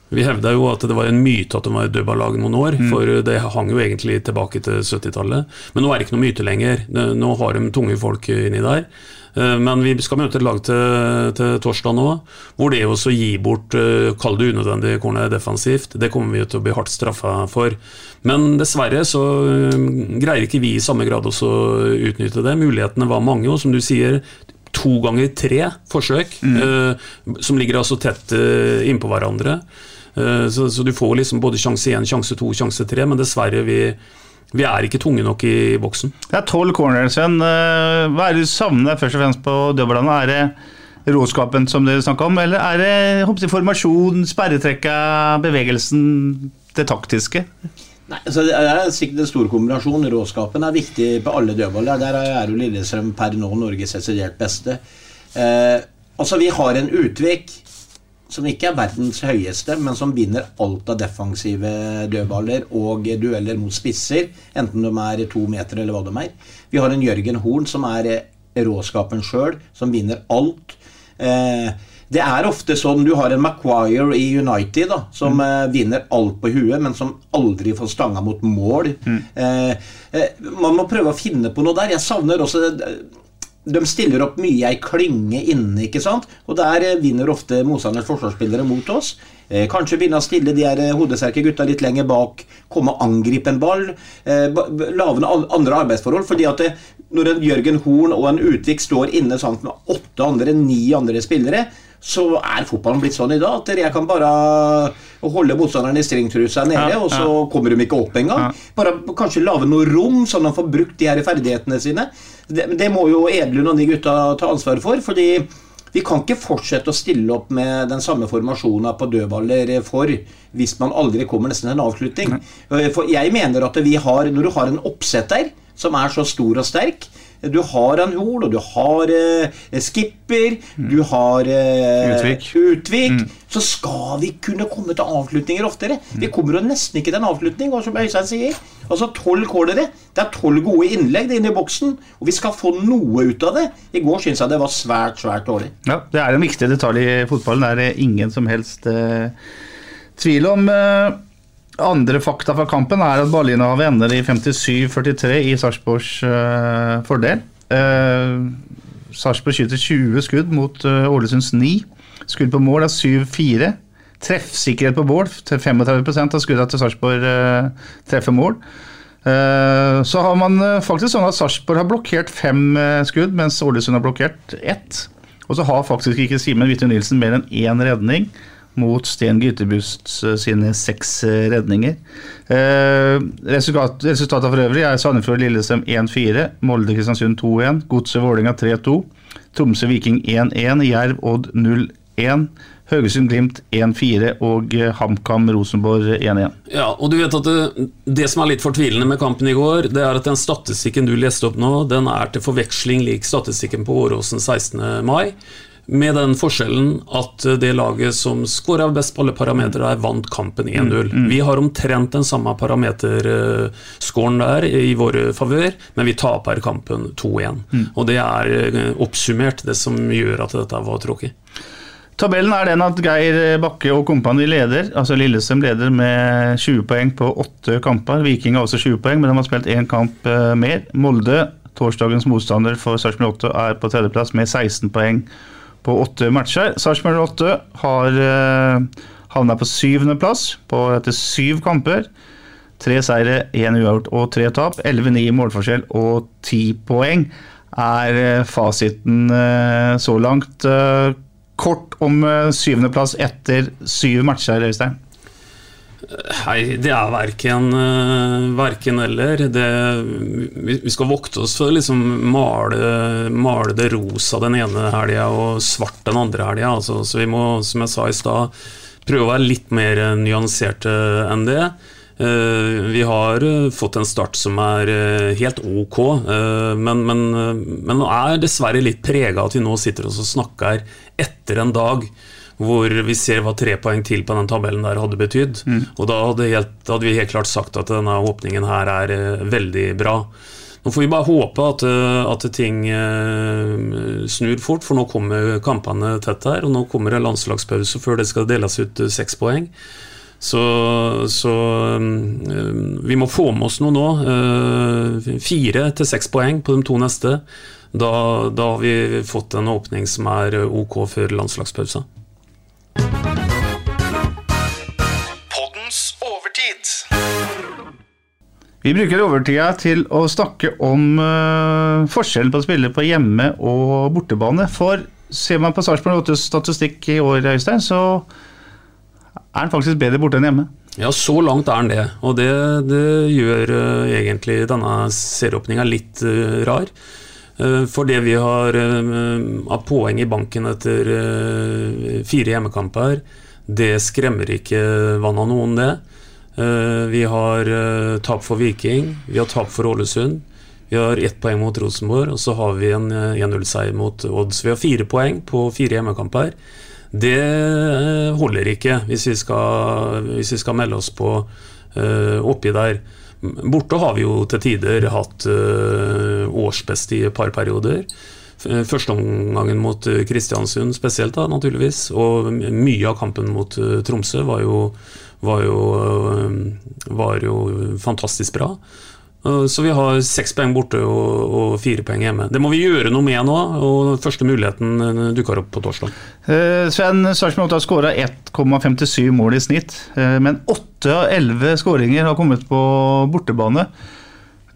vi hevda jo at det var en myte at de var dødballag noen år, Mm. for det hang jo egentlig tilbake til 70-tallet. Men nå er det ikke noe myte lenger. Nå har de tunge folk inni der. Eh, Men vi skal møte et lag til, til torsdag nå, hvor det også gi bort eh, Kall det unødvendig corner defensivt. Det kommer vi til å bli hardt straffa for. Men dessverre så eh, greier ikke vi i samme grad også å utnytte det. Mulighetene var mange, og som du sier, to ganger tre forsøk, eh, som ligger altså tett eh, innpå hverandre. Eh, Så, så du får liksom både sjanse én, sjanse to, sjanse tre, men dessverre, vi, vi er ikke tunge nok i boksen. Det er tolv corners igjen. Eh, Hva er det du savner først og fremst på dødballene? Er det råskapen som dere snakka om, eller er det håper, formasjon, sperretrekka, bevegelsen, det taktiske? Nei, altså Det er sikkert en stor kombinasjon. Råskapen er viktig på alle dødballer. Der er jo Lillestrøm per nå Norges desidert beste. Eh, altså Vi har en Utvik som ikke er verdens høyeste, men som vinner alt av defensive dødballer og dueller mot spisser, enten de er to meter eller hva de er. Vi har en Jørgen Horn som er eh, råskapen sjøl, som vinner alt. Eh, det er ofte sånn du har en Maguire i United da, som eh, vinner alt på huet, men som aldri får stanga mot mål. Mm. eh, man må prøve å finne på noe der. Jeg savner også de stiller opp mye ei klynge inne, ikke sant? og der eh, vinner ofte motstanders forsvarsspillere mot oss. Eh, kanskje begynne å stille de her eh, hodesterke gutta litt lenger bak, komme og angripe en ball. Eh, lage andre arbeidsforhold. fordi at det, når en Jørgen Horn og en Utvik står inne sammen med åtte andre, ni andre spillere, så er fotballen blitt sånn i dag at jeg kan bare holde motstanderen i stringtrusa nede, Ja, og så ja. kommer de ikke opp engang. Bare kanskje lage noe rom, sånn at de får brukt de her ferdighetene sine. Det, det må jo Edlund og de gutta ta ansvar for, fordi vi kan ikke fortsette å stille opp med den samme formasjonen på dødballer for hvis man aldri kommer nesten til en avslutning. For jeg mener at vi har, når du har en oppsetter som er så stor og sterk du har en Hol, og du har eh, Skipper, du har eh, Utvik. Utvik, så skal vi kunne komme til avslutninger oftere. Vi kommer jo nesten ikke til en avslutning, og som Øystein sier. Altså tolv cornere. Det er tolv gode innlegg inne i boksen, og vi skal få noe ut av det. I går syns jeg det var svært, svært dårlig. Ja, Det er en viktig detalj i fotballen. Det er det ingen som helst eh, tvil om. Eh, andre fakta fra kampen er at ballinnehavet ender i 57-43 i Sarpsborgs eh, fordel. Eh, Sarpsborg skyter 20 skudd mot eh, Ålesunds 9. Skudd på mål er 7-4. Treffsikkerhet på mål til 35 av skuddene til Sarpsborg uh, treffer mål. Uh, Så har man uh, faktisk sånn at Sarpsborg har blokkert fem skudd, mens Ålesund har blokkert ett. Og så har faktisk ikke Simen Hvitte Nilsen mer enn én redning mot Sten Gytebust sine seks redninger. Resultat, resultatet for øvrig er Sandefjord Lillesem 1-4, Molde Kristiansund 2-1, Godset Vålerenga 3-2, Tromsø Viking 1-1, Jerv Odd 0-1. Haugesund Glimt 1-4 og eh, HamKam Rosenborg 1-1. Ja, og du vet at det, det som er litt fortvilende med kampen i går, det er at den statistikken du leste opp nå, den er til forveksling lik statistikken på Åråsen 16. mai. Med den forskjellen at det laget som skåra best på alle parametere, vant kampen 1-0. Vi har omtrent den samme parameterscoren der i vår favør, men vi taper kampen 2-1. Og det er eh, oppsummert det som gjør at dette var tråkig. Tabellen er den at Geir Bakke og kompani leder. altså Lillesøm leder med 20 poeng på åtte kamper. Viking har også 20 poeng, men de har spilt én kamp eh, mer. Molde, torsdagens motstander for Sarpsborg 8, er på tredjeplass med 16 poeng på åtte matcher. Sarpsborg 8 har uh, havna på syvendeplass etter syv kamper. Tre seire, én uavgjort og tre tap. 11-9 i målforskjell og ti poeng er eh, fasiten eh, så langt. Eh, Kort om eh, syvendeplass etter syv matcher, Øystein. Nei, det er verken, eh, verken eller. Det, vi, skal vokte oss for å liksom male, male det rosa den ene helga og svart den andre helga. Altså, så vi må, som jeg sa i stad, prøve å være litt mer nyanserte enn det. Eh, vi har eh, fått en start som er eh, helt ok, men, men, men er dessverre litt prega av at vi nå sitter og snakker etter en dag hvor vi ser hva tre poeng til på den tabellen der hadde betydd. Og da hadde, helt, da hadde vi helt klart sagt at denne åpningen her er veldig bra. Nå får vi bare håpe at, at ting snur fort, for nå kommer kampene tett her. Og nå kommer det landslagspause før det skal deles ut seks poeng. Så, så mm, vi må få med oss noe nå. Eh, Fire til seks poeng på de to neste. Da, da har vi fått en åpning som er eh, ok før landslagspausa. Vi bruker overtida til å snakke om uh, forskjellen på å spille på hjemme- og bortebane. For ser man på Sarpsborg 8s statistikk i år, Øystein, så er han faktisk bedre borte enn hjemme. Ja, så langt er han det. Og det, det gjør uh, egentlig denne serieåpninga litt uh, rar. Eh, for det vi har av poeng i banken etter fire hjemmekamper, det skremmer ikke vann av noen, det. Vi har tap for Viking, vi har tap for Ålesund. Vi har ett poeng mot Rosenborg, og så har vi en eh, 1-0-seier mot Odds. Vi har fire poeng på fire hjemmekamper. Det holder ikke hvis vi skal, hvis vi skal melde oss på uh, oppi der. Borte har vi jo til tider hatt uh, årsbest i et par perioder. Førsteomgangen mot eh, Kristiansund spesielt, da, naturligvis. Og mye av kampen mot Tromsø var jo, var jo, var jo fantastisk bra. Eh, Så vi har seks poeng borte og, og fire poeng hjemme. Det må vi gjøre noe med nå, og første muligheten eh, dukker opp på torsdag. Eh, Sven Sarpsborg 8 har skåra 1,57 mål i snitt, eh, men 8 av 11 skåringer har kommet på bortebane.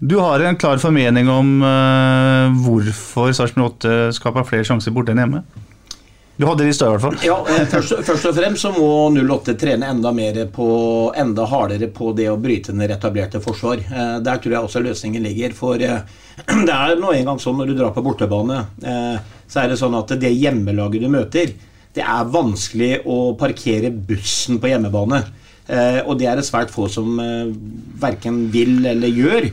Du har en klar formening om eh, hvorfor Sarpsborg 8 skaper flere sjanser borte enn hjemme? Du hadde det i hvert fall. Ja, eh, først, først og fremst så må 08 trene enda mer på Enda hardere på det å bryte ned etablerte forsvar. Eh, Der tror jeg også løsningen ligger. For eh, det er nå engang sånn når du drar på bortebane, så er det sånn at det hjemmelaget du møter, det er vanskelig å parkere bussen på hjemmebane. Og det er det svært få som verken vil eller gjør.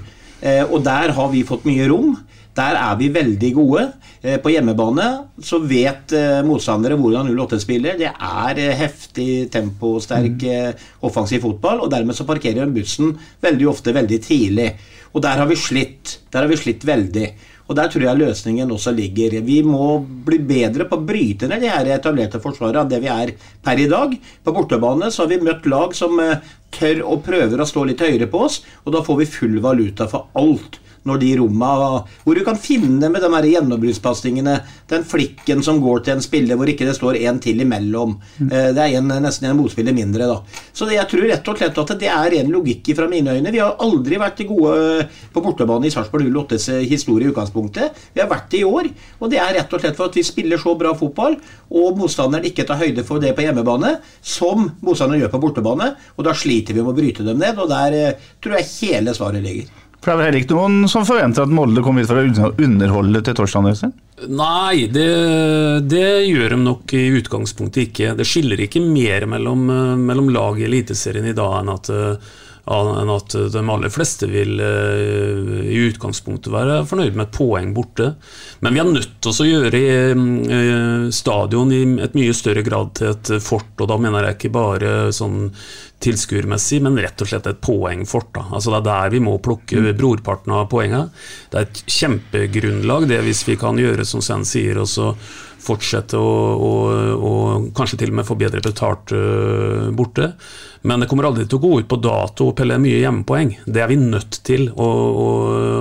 Og der har vi fått mye rom. Der er vi veldig gode. Eh, På hjemmebane så vet eh, motstandere hvordan 08 spiller. Det er eh, heftig, temposterk, mm. offensiv fotball, og dermed så parkerer de bussen veldig ofte veldig tidlig. Og der har vi slitt. Der har vi slitt veldig. Og der tror jeg løsningen også ligger. Vi må bli bedre på å bryte ned de her etablerte forsvarene av det vi er per i dag. På bortebane så har vi møtt lag som tør og prøver å stå litt høyere på oss, og da får vi full valuta for alt når de romma Hvor du kan finne med de her gjennombruddspasningene, den flikken som går til en spiller hvor ikke det står en til imellom. Eh, Det er en, nesten en motspiller mindre, da. Så det, jeg tror rett og slett at det er ren logikk fra mine øyne. Vi har aldri vært gode eh, på bortebane i Sarpsborg 08s historie i utgangspunktet. Vi har vært det i år, og det er rett og slett for at vi spiller så bra fotball, og motstanderen ikke tar høyde for det på hjemmebane, som motstanderen gjør på bortebane, og da sliter vi med å bryte dem ned, og der eh, tror jeg hele svaret ligger. For det er vel heller ikke noen som forventer at Molde kommer hit for å underholde til torsdag? Nei, det, det gjør de nok i utgangspunktet ikke. Det skiller ikke mer mellom, eh, mellom lag i Eliteserien i dag enn at, eh, enn at de aller fleste vil eh, i utgangspunktet være fornøyd med et poeng borte. Men vi er nødt til å gjøre eh, stadion i et mye større grad til et fort, og da mener jeg ikke bare sånn tilskuermessig, men rett og slett et poengfort. Da. Altså Det er der vi må plukke brorparten av poengene. Det er et kjempegrunnlag, det hvis vi kan gjøre som Sven sier, og så fortsette å, å, å kanskje til og med få bedre betalt uh, borte. Men det kommer aldri til å gå ut på dato og pelle mye hjemmepoeng. Det er vi nødt til å,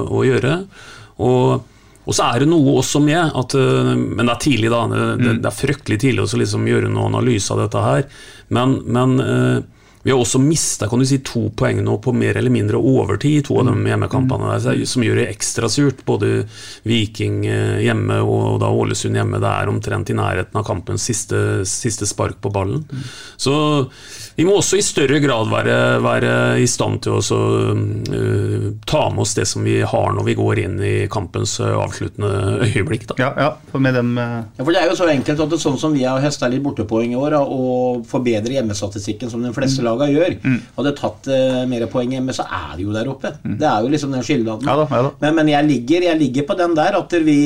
å, gjøre. Og, og så er det noe også med at øh, Men det er tidlig, da. Det, det er fryktelig tidlig å liksom gjøre noen analyse av dette her. Men, men øh, vi har også mista si, to poeng nå på mer eller mindre overtid i to av de hjemmekampene, der, som gjør det ekstra surt. Både Viking eh, hjemme og da Ålesund hjemme. Det er omtrent i nærheten av kampens siste, siste spark på ballen. Så vi må også i større grad være, være i stand til å så, uh, ta med oss det som vi har når vi går inn i kampens uh, avsluttende øyeblikk. Da. Ja, ja, for med dem uh... Ja, for Det er jo så enkelt at det er sånn som vi har høsta litt bortepoeng i år, da, og forbedrer hjemmestatistikken som de fleste mm. lagene gjør. Mm. Hadde tatt uh, mer poeng hjemme, så er vi jo der oppe. Mm. Det er jo liksom den skilnaden. Ja, ja, men, men jeg, ligger, jeg ligger på den der at vi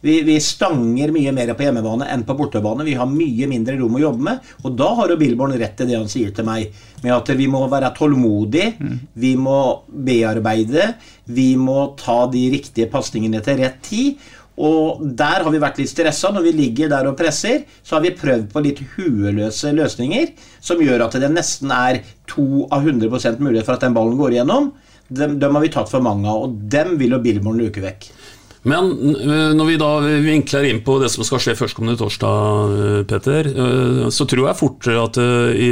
vi, vi, stanger mye mer på hjemmebane enn på bortebane. Vi har mye mindre rom å jobbe med. Og da har jo Billborn rett i det han sier til meg, med at vi må være tålmodige, mm. vi må bearbeide, vi må ta de riktige pasningene til rett tid. Og der har vi vært litt stressa. Når vi ligger der og presser, så har vi prøvd på litt hueløse løsninger som gjør at det nesten er to av 100% mulighet for at den ballen går igjennom. Dem, dem har vi tatt for mange av, og dem vil jo Billborn luke vekk. Men eh, når vi da vinkler inn på det som skal skje førstkommende torsdag, Peter, eh, så tror jeg fort at i,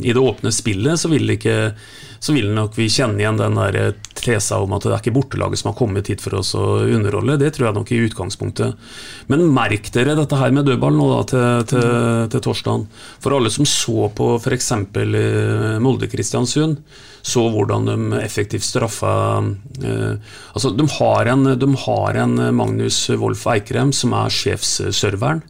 i det åpne spillet så vil, ikke, så vil nok vi kjenne igjen den der tesa om at det er ikke bortelaget som har kommet hit for oss å underholde. Det tror jeg nok i utgangspunktet. Men merk dere dette her med dødball nå da til, til, til torsdagen. For alle som så på f.eks. Molde-Kristiansund så hvordan de effektivt straffa eh, altså de har, en, de har en Magnus Wolff Eikrem som er sjefsserveren.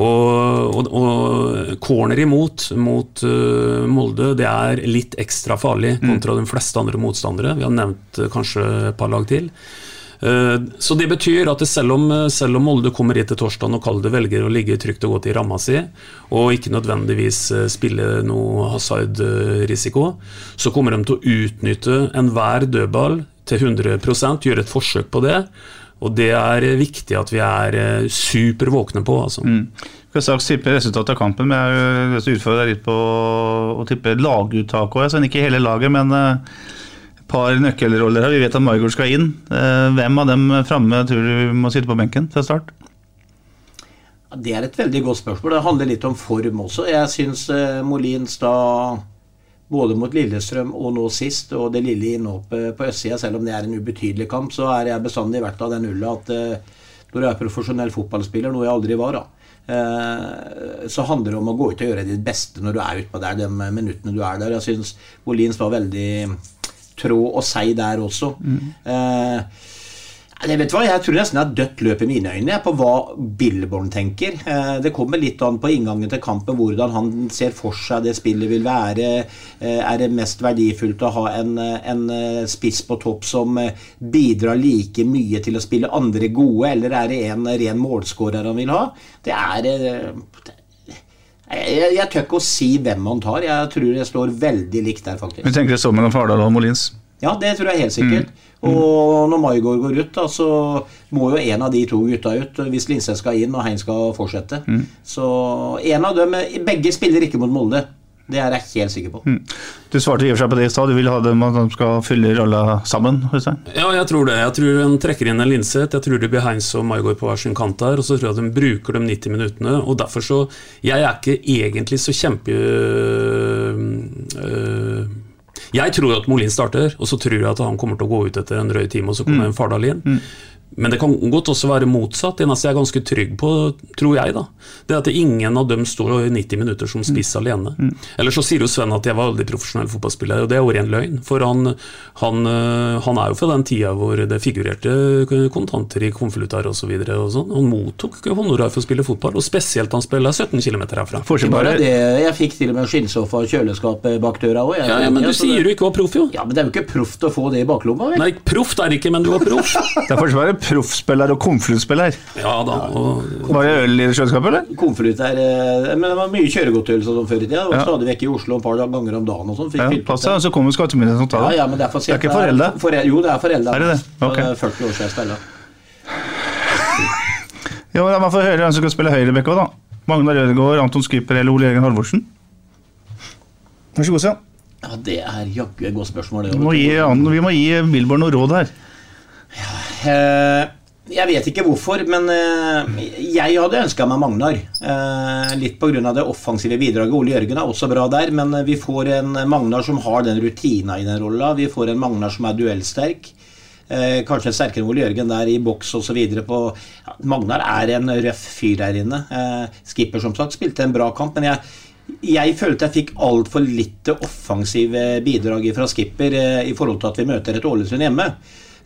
Og, og, og, corner imot mot uh, Molde det er litt ekstra farlig kontra mm. de fleste andre motstandere. Vi har nevnt uh, kanskje et par lag til. Uh, så det betyr at selv, om, selv om Molde kommer hit til torsdag og Kalde velger å ligge trygt og godt i ramma si, og ikke nødvendigvis spille noe hasard-risiko, så kommer de til å utnytte enhver dødball til 100% gjøre et forsøk på det. Og det er viktig at vi er supervåkne på. altså. Mm. Skal straks tippe resultatet av kampen, men jeg har lyst til utfordre deg litt på å tippe laguttak òg. Ikke hele laget, men par nøkkelroller her. Vi vet at Margot skal inn. Hvem av dem framme tror du må sitte på benken fra start? Det er et veldig godt spørsmål. Det handler litt om form også. Jeg syns Molins da både mot Lillestrøm og nå sist, og det lille innhoppet på østsida, selv om det er en ubetydelig kamp, så er jeg bestandig vært av den ulla at uh, når du er profesjonell fotballspiller, noe jeg aldri var, da, eh, så handler det om å gå ut og gjøre ditt beste når du er utpå der, de minuttene du er der. Jeg syns Molins var veldig trå og sei der også. Eh, jeg vet hva, jeg tror nesten det er dødt løp i mine øyne på hva Billborn tenker. Eh, Det kommer litt an på inngangen til kampen hvordan han ser for seg det spillet vil være. Eh, Er det mest verdifullt å ha en, en eh, spiss på topp som bidrar like mye til å spille andre gode, eller er det en ren målskårer han vil ha? Det er Jeg, jeg tør ikke å si hvem han tar. Jeg tror det står veldig likt der, faktisk. Du tenker det står mellom Fardal og Molins. Ja, det tror jeg helt sikkert. Og når Maigård går ut, da, så må jo en av de to gutta ut hvis Linseth skal inn og Hein skal fortsette. Så en av dem Begge spiller ikke mot Molde. Det er jeg helt sikker på. Du svarte i og for seg på det i stad. Du vil ha dem at de skal fylle rolla sammen? Øystein? Ja, jeg tror det. Jeg tror de trekker inn en Linseth. Jeg tror det blir Heinz og Maigard på hver sin kant der. Og så tror jeg de bruker de 90 minuttene. Og derfor så Jeg er ikke egentlig så kjempe... øh, jeg tror at Molin starter, og så tror jeg at han kommer til å gå ut etter en drøy time, og så kommer en Fardal inn. Men det kan godt også være motsatt. Det eneste jeg er ganske trygg på, tror jeg, da, det er at ingen av dem står i 90 minutter som spiss alene. Eller så sier jo Sven at jeg var aldri profesjonell fotballspiller, og det er jo ren løgn. For han, han, øh, han er jo fra den tida hvor det figurerte kontanter i konvolutter osv. Og sånn. Han mottok honorar for å spille fotball, og spesielt han spiller 17 km herfra. Det var det jeg fikk til og med skinnsofa og kjøleskap bak døra òg. Ja, ja, men du sier du ikke var proff, jo. Ja, men det er jo ikke proft å få det i baklomma. vel? Nei, proft er det ikke, men du var proff. Det er være proffspiller og konvoluttspiller. Ja da. Og, Var det øl i kjøleskapet, eller? Konvolutt er eh, Men det var mye kjøregodtgjørelse sånn før i tida. Ja. Stadig vekk i Oslo et par ganger om dagen og sånn. Ja, pass deg, så kommer skattemyndighetene og tar Ja, ja, men det er for Det er ikke foreldre? For, jo, det er foreldre. Er det det? Ok. det er 40 år siden jeg Jo, Ja, La meg få høre hvem som skal spille høyrebekk òg, da. Magnar Rødegård, Anton Skyper eller Ole Jørgen Halvorsen? Vær så god, Stian. Ja, det er jaggu et godt spørsmål. Det, Vi må gi, vi må gi Milborg noe råd her. Eh, Jeg vet ikke hvorfor, men eh, jeg hadde ønska meg Magnar. Eh, Litt pga. det offensive bidraget. Ole Jørgen er også bra der, men vi får en Magnar som har den rutina i den rolla. Vi får en Magnar som er duellsterk. Kanskje sterkere enn Ole Jørgen der i boks osv. Ja, Magnar er en røff fyr der inne. Skipper som sagt spilte en bra kamp, men jeg, jeg følte jeg fikk altfor lite offensive bidrag fra Skipper i forhold til at vi møter et Ålesund hjemme.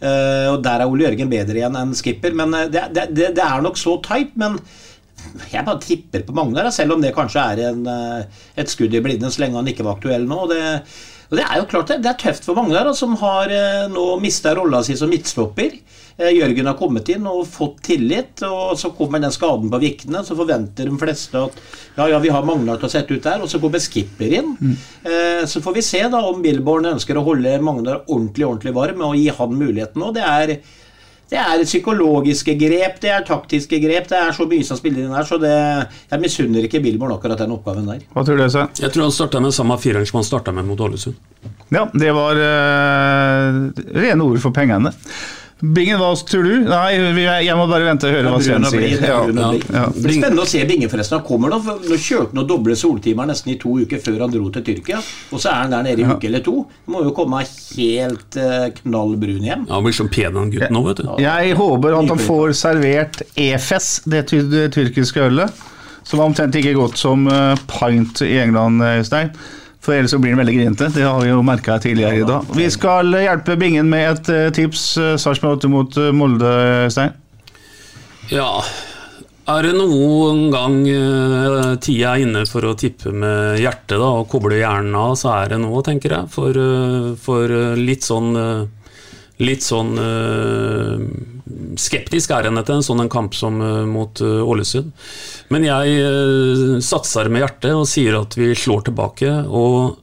Eh, og Der er Ole Jørgen bedre igjen enn Skipper. Men eh, det, det, det, er nok så tight. Men jeg bare tipper på Magnar, selv om det kanskje er en, eh, et skudd i blinde så lenge han ikke var aktuell nå. Det, og det er jo klart det, det er tøft for Magnar, som har nå mista rolla si som midtstopper. Eh, Jørgen har kommet inn og fått tillit, og så kommer den skaden på Vikne. Så forventer de fleste at ja, ja, vi har Magnar til å sette ut der, og så kommer Skipper inn. Eh, Så får vi se da om Billborn ønsker å holde Magnar ordentlig ordentlig varm og gi han muligheten Og Det er, det er psykologiske grep, det er taktiske grep, det er så mye som spiller inn her, så det, jeg misunner ikke Billborn akkurat den oppgaven der. Hva tror du, Øystein? Jeg tror han starta med samme fireren som han starta med mot Ålesund. Ja, det var eh, rene ord for pengene. Bingen, hva tror du? Nei, jeg må bare vente og høre hva Sven sier. er Ja, ja. Det blir spennende å se Bingen, forresten. Han kommer nå, nå kjørte han doble soltimer nesten i to uker før han dro til Tyrkia. Og så er han der nede i uke eller to. Han må jo komme helt knallbrun knall brun hjem. Han blir så pen han gutten nå, vet du. Jeg håper at han får servert EFES, det, tyrkiske ølet. Som omtrent ikke godt som eh, pint i England, eh, Øystein. For ellers så blir den veldig grinete. Det har vi jo merka tidligere i dag. Vi skal hjelpe Bingen med et eh, tips. Uh, Sarpsborg 8 mot eh, Molde, Stein. Ja, er det noen gang eh, tida er inne for å tippe med hjertet da, og koble hjernen av, så er det nå, tenker jeg. For, eh, for eh, litt sånn eh, Litt sånn eh, skeptisk er en etter en sånn en kamp som eh, mot eh, Ålesund. Men jeg satser med hjertet og sier at vi slår tilbake. Og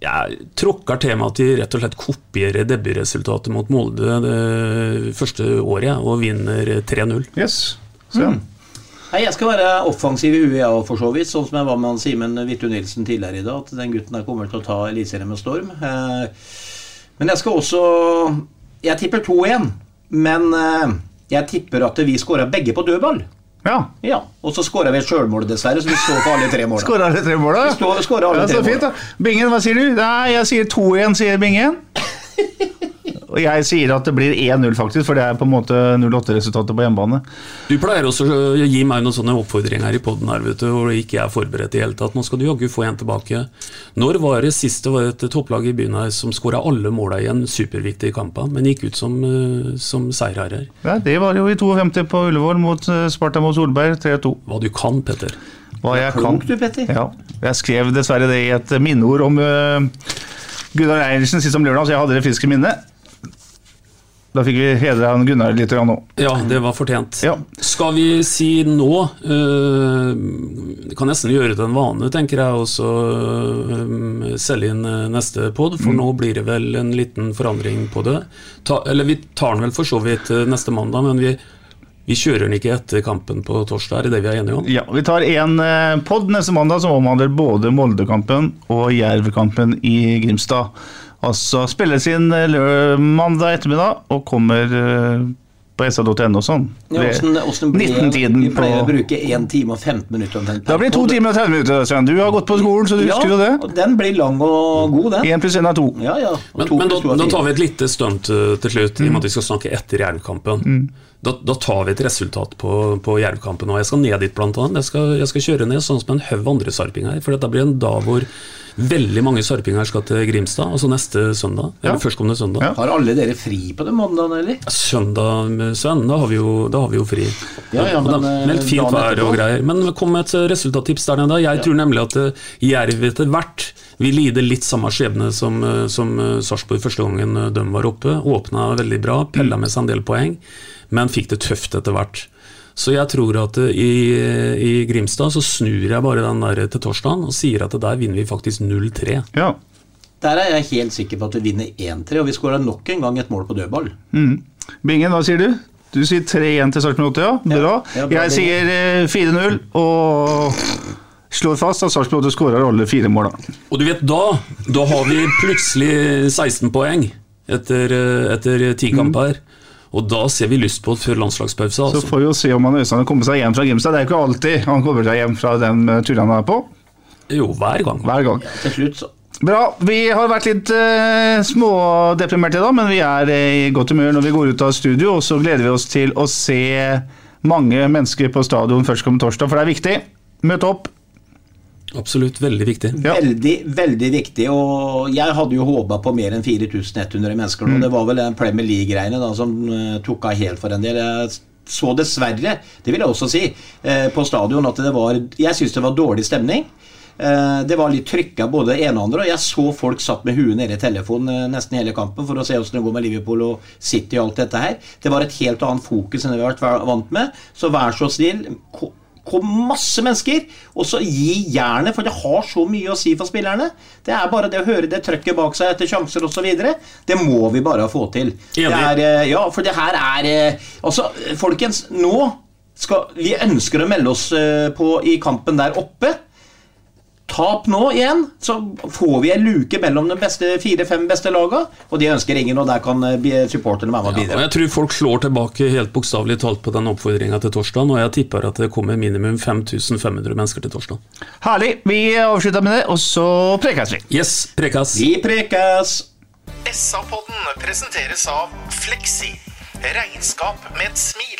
jeg tråkker til meg at de rett og slett kopierer debutresultatet mot Molde det første året og vinner 3-0. Yes. Sven. Nei, Jeg skal være offensiv i huet, jeg òg, for så vidt. Sånn som jeg var med han Simen Vittu Nilsen tidligere i dag. At den gutten der kommer til å ta Eliteserien med storm. Eh, Men jeg skal også Jeg tipper 2-1. Men eh, jeg tipper at vi skårer begge på dødball. Ja. Ja, Og så skårer vi et sjølmål, dessverre, så vi står på alle tre målene. Skåra alle tre måla? Ja, så fint, da. Bingen, hva sier du? Nei, jeg sier 2-1, sier Bingen. Og jeg sier at det blir 1-0, faktisk, for det er på en måte 08-resultatet på hjemmebane. Du pleier også å gi meg noen sånne oppfordringer i poden her, vet du, hvor ikke jeg er forberedt i hele tatt. Nå skal du jaggu få en tilbake. Når var det sist det var et topplag i byen her som skåra alle måla i en superviktig kamp, men gikk ut som, eh, som seierherrer? Ja, det var jo i 52 på Ullevål mot eh, Sparta mot Solberg, 3-2. Hva du kan, Petter. Hva jeg Klok kan. du, Petter. Ja. Jeg skrev dessverre det i et minneord om uh, Gunnar Eilertsen sist om lørdag, så jeg hadde det friske i minne. Da fikk vi hedra Gunnar litt òg. Ja, det var fortjent. Ja. Skal vi si nå Det kan nesten gjøre det en vane, tenker jeg, også øh, selge inn øh, neste pod, for nå blir det vel en liten forandring på det. Ta, eller vi tar den vel for så vidt neste mandag, men vi, vi kjører den ikke etter kampen på torsdag, er det det vi er enige om? Ja, Vi tar en uh, pod neste mandag som omhandler både Molde-kampen og Jerv-kampen i Grimstad. Altså spilles inn uh, mandag ettermiddag og kommer uh, på sa.no sånn. Ja, hvordan, hvordan ble, 19-tiden Vi på pleier å bruke 1 time og 15 minutter. omtrent Da blir det 2 timer og 30 minutter. Sven. Du har gått på skolen, så du Ja, husker jo det. og den blir lang og god, den. 1 pluss 1 er 2. Ja, ja. Men, men da, da tar vi et lite stunt øh, til slutt, i og med at vi skal snakke etter jernkampen. Mm. Da, da tar vi et resultat på, på Jerv-kampen, og jeg skal ned dit blant annet. Jeg skal, jeg skal kjøre ned sånn som en haug andre sarpinger, for dette blir en dag hvor veldig mange sarpinger skal til Grimstad, altså neste søndag. Eller Ja. førstkommende søndag. Ja. Har alle dere fri på den mandagen, eller? Søndag, Sven, da har vi jo, da har vi jo fri. Ja, ja, men, da- eh, Meldt fint vær og greier. Men kom med et resultattips der nede. Jeg tror nemlig at eh, Jerv etter hvert vil lide litt samme skjebne som, eh, som eh, Sarpsborg første gangen eh, de var oppe. Åpna veldig bra, pella med seg en del poeng, men fikk det tøft etter hvert. Så jeg tror at eh, i, i Grimstad så snur jeg bare den der til torsdagen og sier at der vinner vi faktisk 0-3. Ja. Der er jeg helt sikker på at vi vinner 1-3, og vi skårer nok en gang et mål på dødball. Bingen, hva sier du? Du sier 3-1 til Sarpsborg 8, ja. Bra. Ja, bra, Jeg sier eh, 4-0 og slår fast at Sarpsborg 8 skårer alle fire måla. Og du vet, da, da har vi plutselig 16 poeng etter, eh, ti kamper. Og da ser vi lyst på det før landslagspause. Så Altså. får vi jo se om han Øystein kommer seg hjem fra Grimstad. Det er jo ikke alltid han kommer seg hjem fra den eh, turen han er på. Jo, hver gang. Hver gang. Til slutt, så. Bra. Vi har vært litt uh, smådeprimerte i dag, men vi er eh, i godt humør når vi går ut av studio. Og så gleder vi oss til å se mange mennesker på stadion førstkommende torsdag, for det er viktig. Møt opp. Absolutt, veldig viktig. Ja. Veldig, veldig viktig. Og jeg hadde jo håpa på mer enn 4100 mennesker nå. Det var vel den Premier League-greiene da som eh, tok av helt for en del. Jeg så dessverre, det vil jeg også si, eh, på stadion at det var Jeg syns det var dårlig stemning. Eh, Det var litt trykka både det ene og andre, og jeg så folk satt med huet nede i telefonen nesten hele kampen for å se hvordan det går med Liverpool og City og alt dette her. Det var et helt annet fokus enn det vi har vært vant med. Så vær så snill, kom masse mennesker, og så gi jernet, for det har så mye å si for spillerne. Det er bare det å høre det trøkket bak seg etter sjanser osv. Det må vi bare få til. Det er, eh, ja, for det her er eh, Altså, folkens, nå skal Vi ønsker å melde oss eh, på i kampen der oppe. Tap nå igjen, så får vi en luke mellom de beste fire-fem beste lagene. Og de ønsker ingen, og der kan eh, supporterne være med og Ja, og jeg tror folk slår tilbake helt bokstavelig talt på den oppfordringa til torsdag, og jeg tipper at det kommer minimum 5500 mennesker til torsdag. Herlig. Vi avslutter med det, og så prekes vi. Yes, prekes. Vi prekes! SA-podden presenteres av Fleksi. Regnskap med et smil.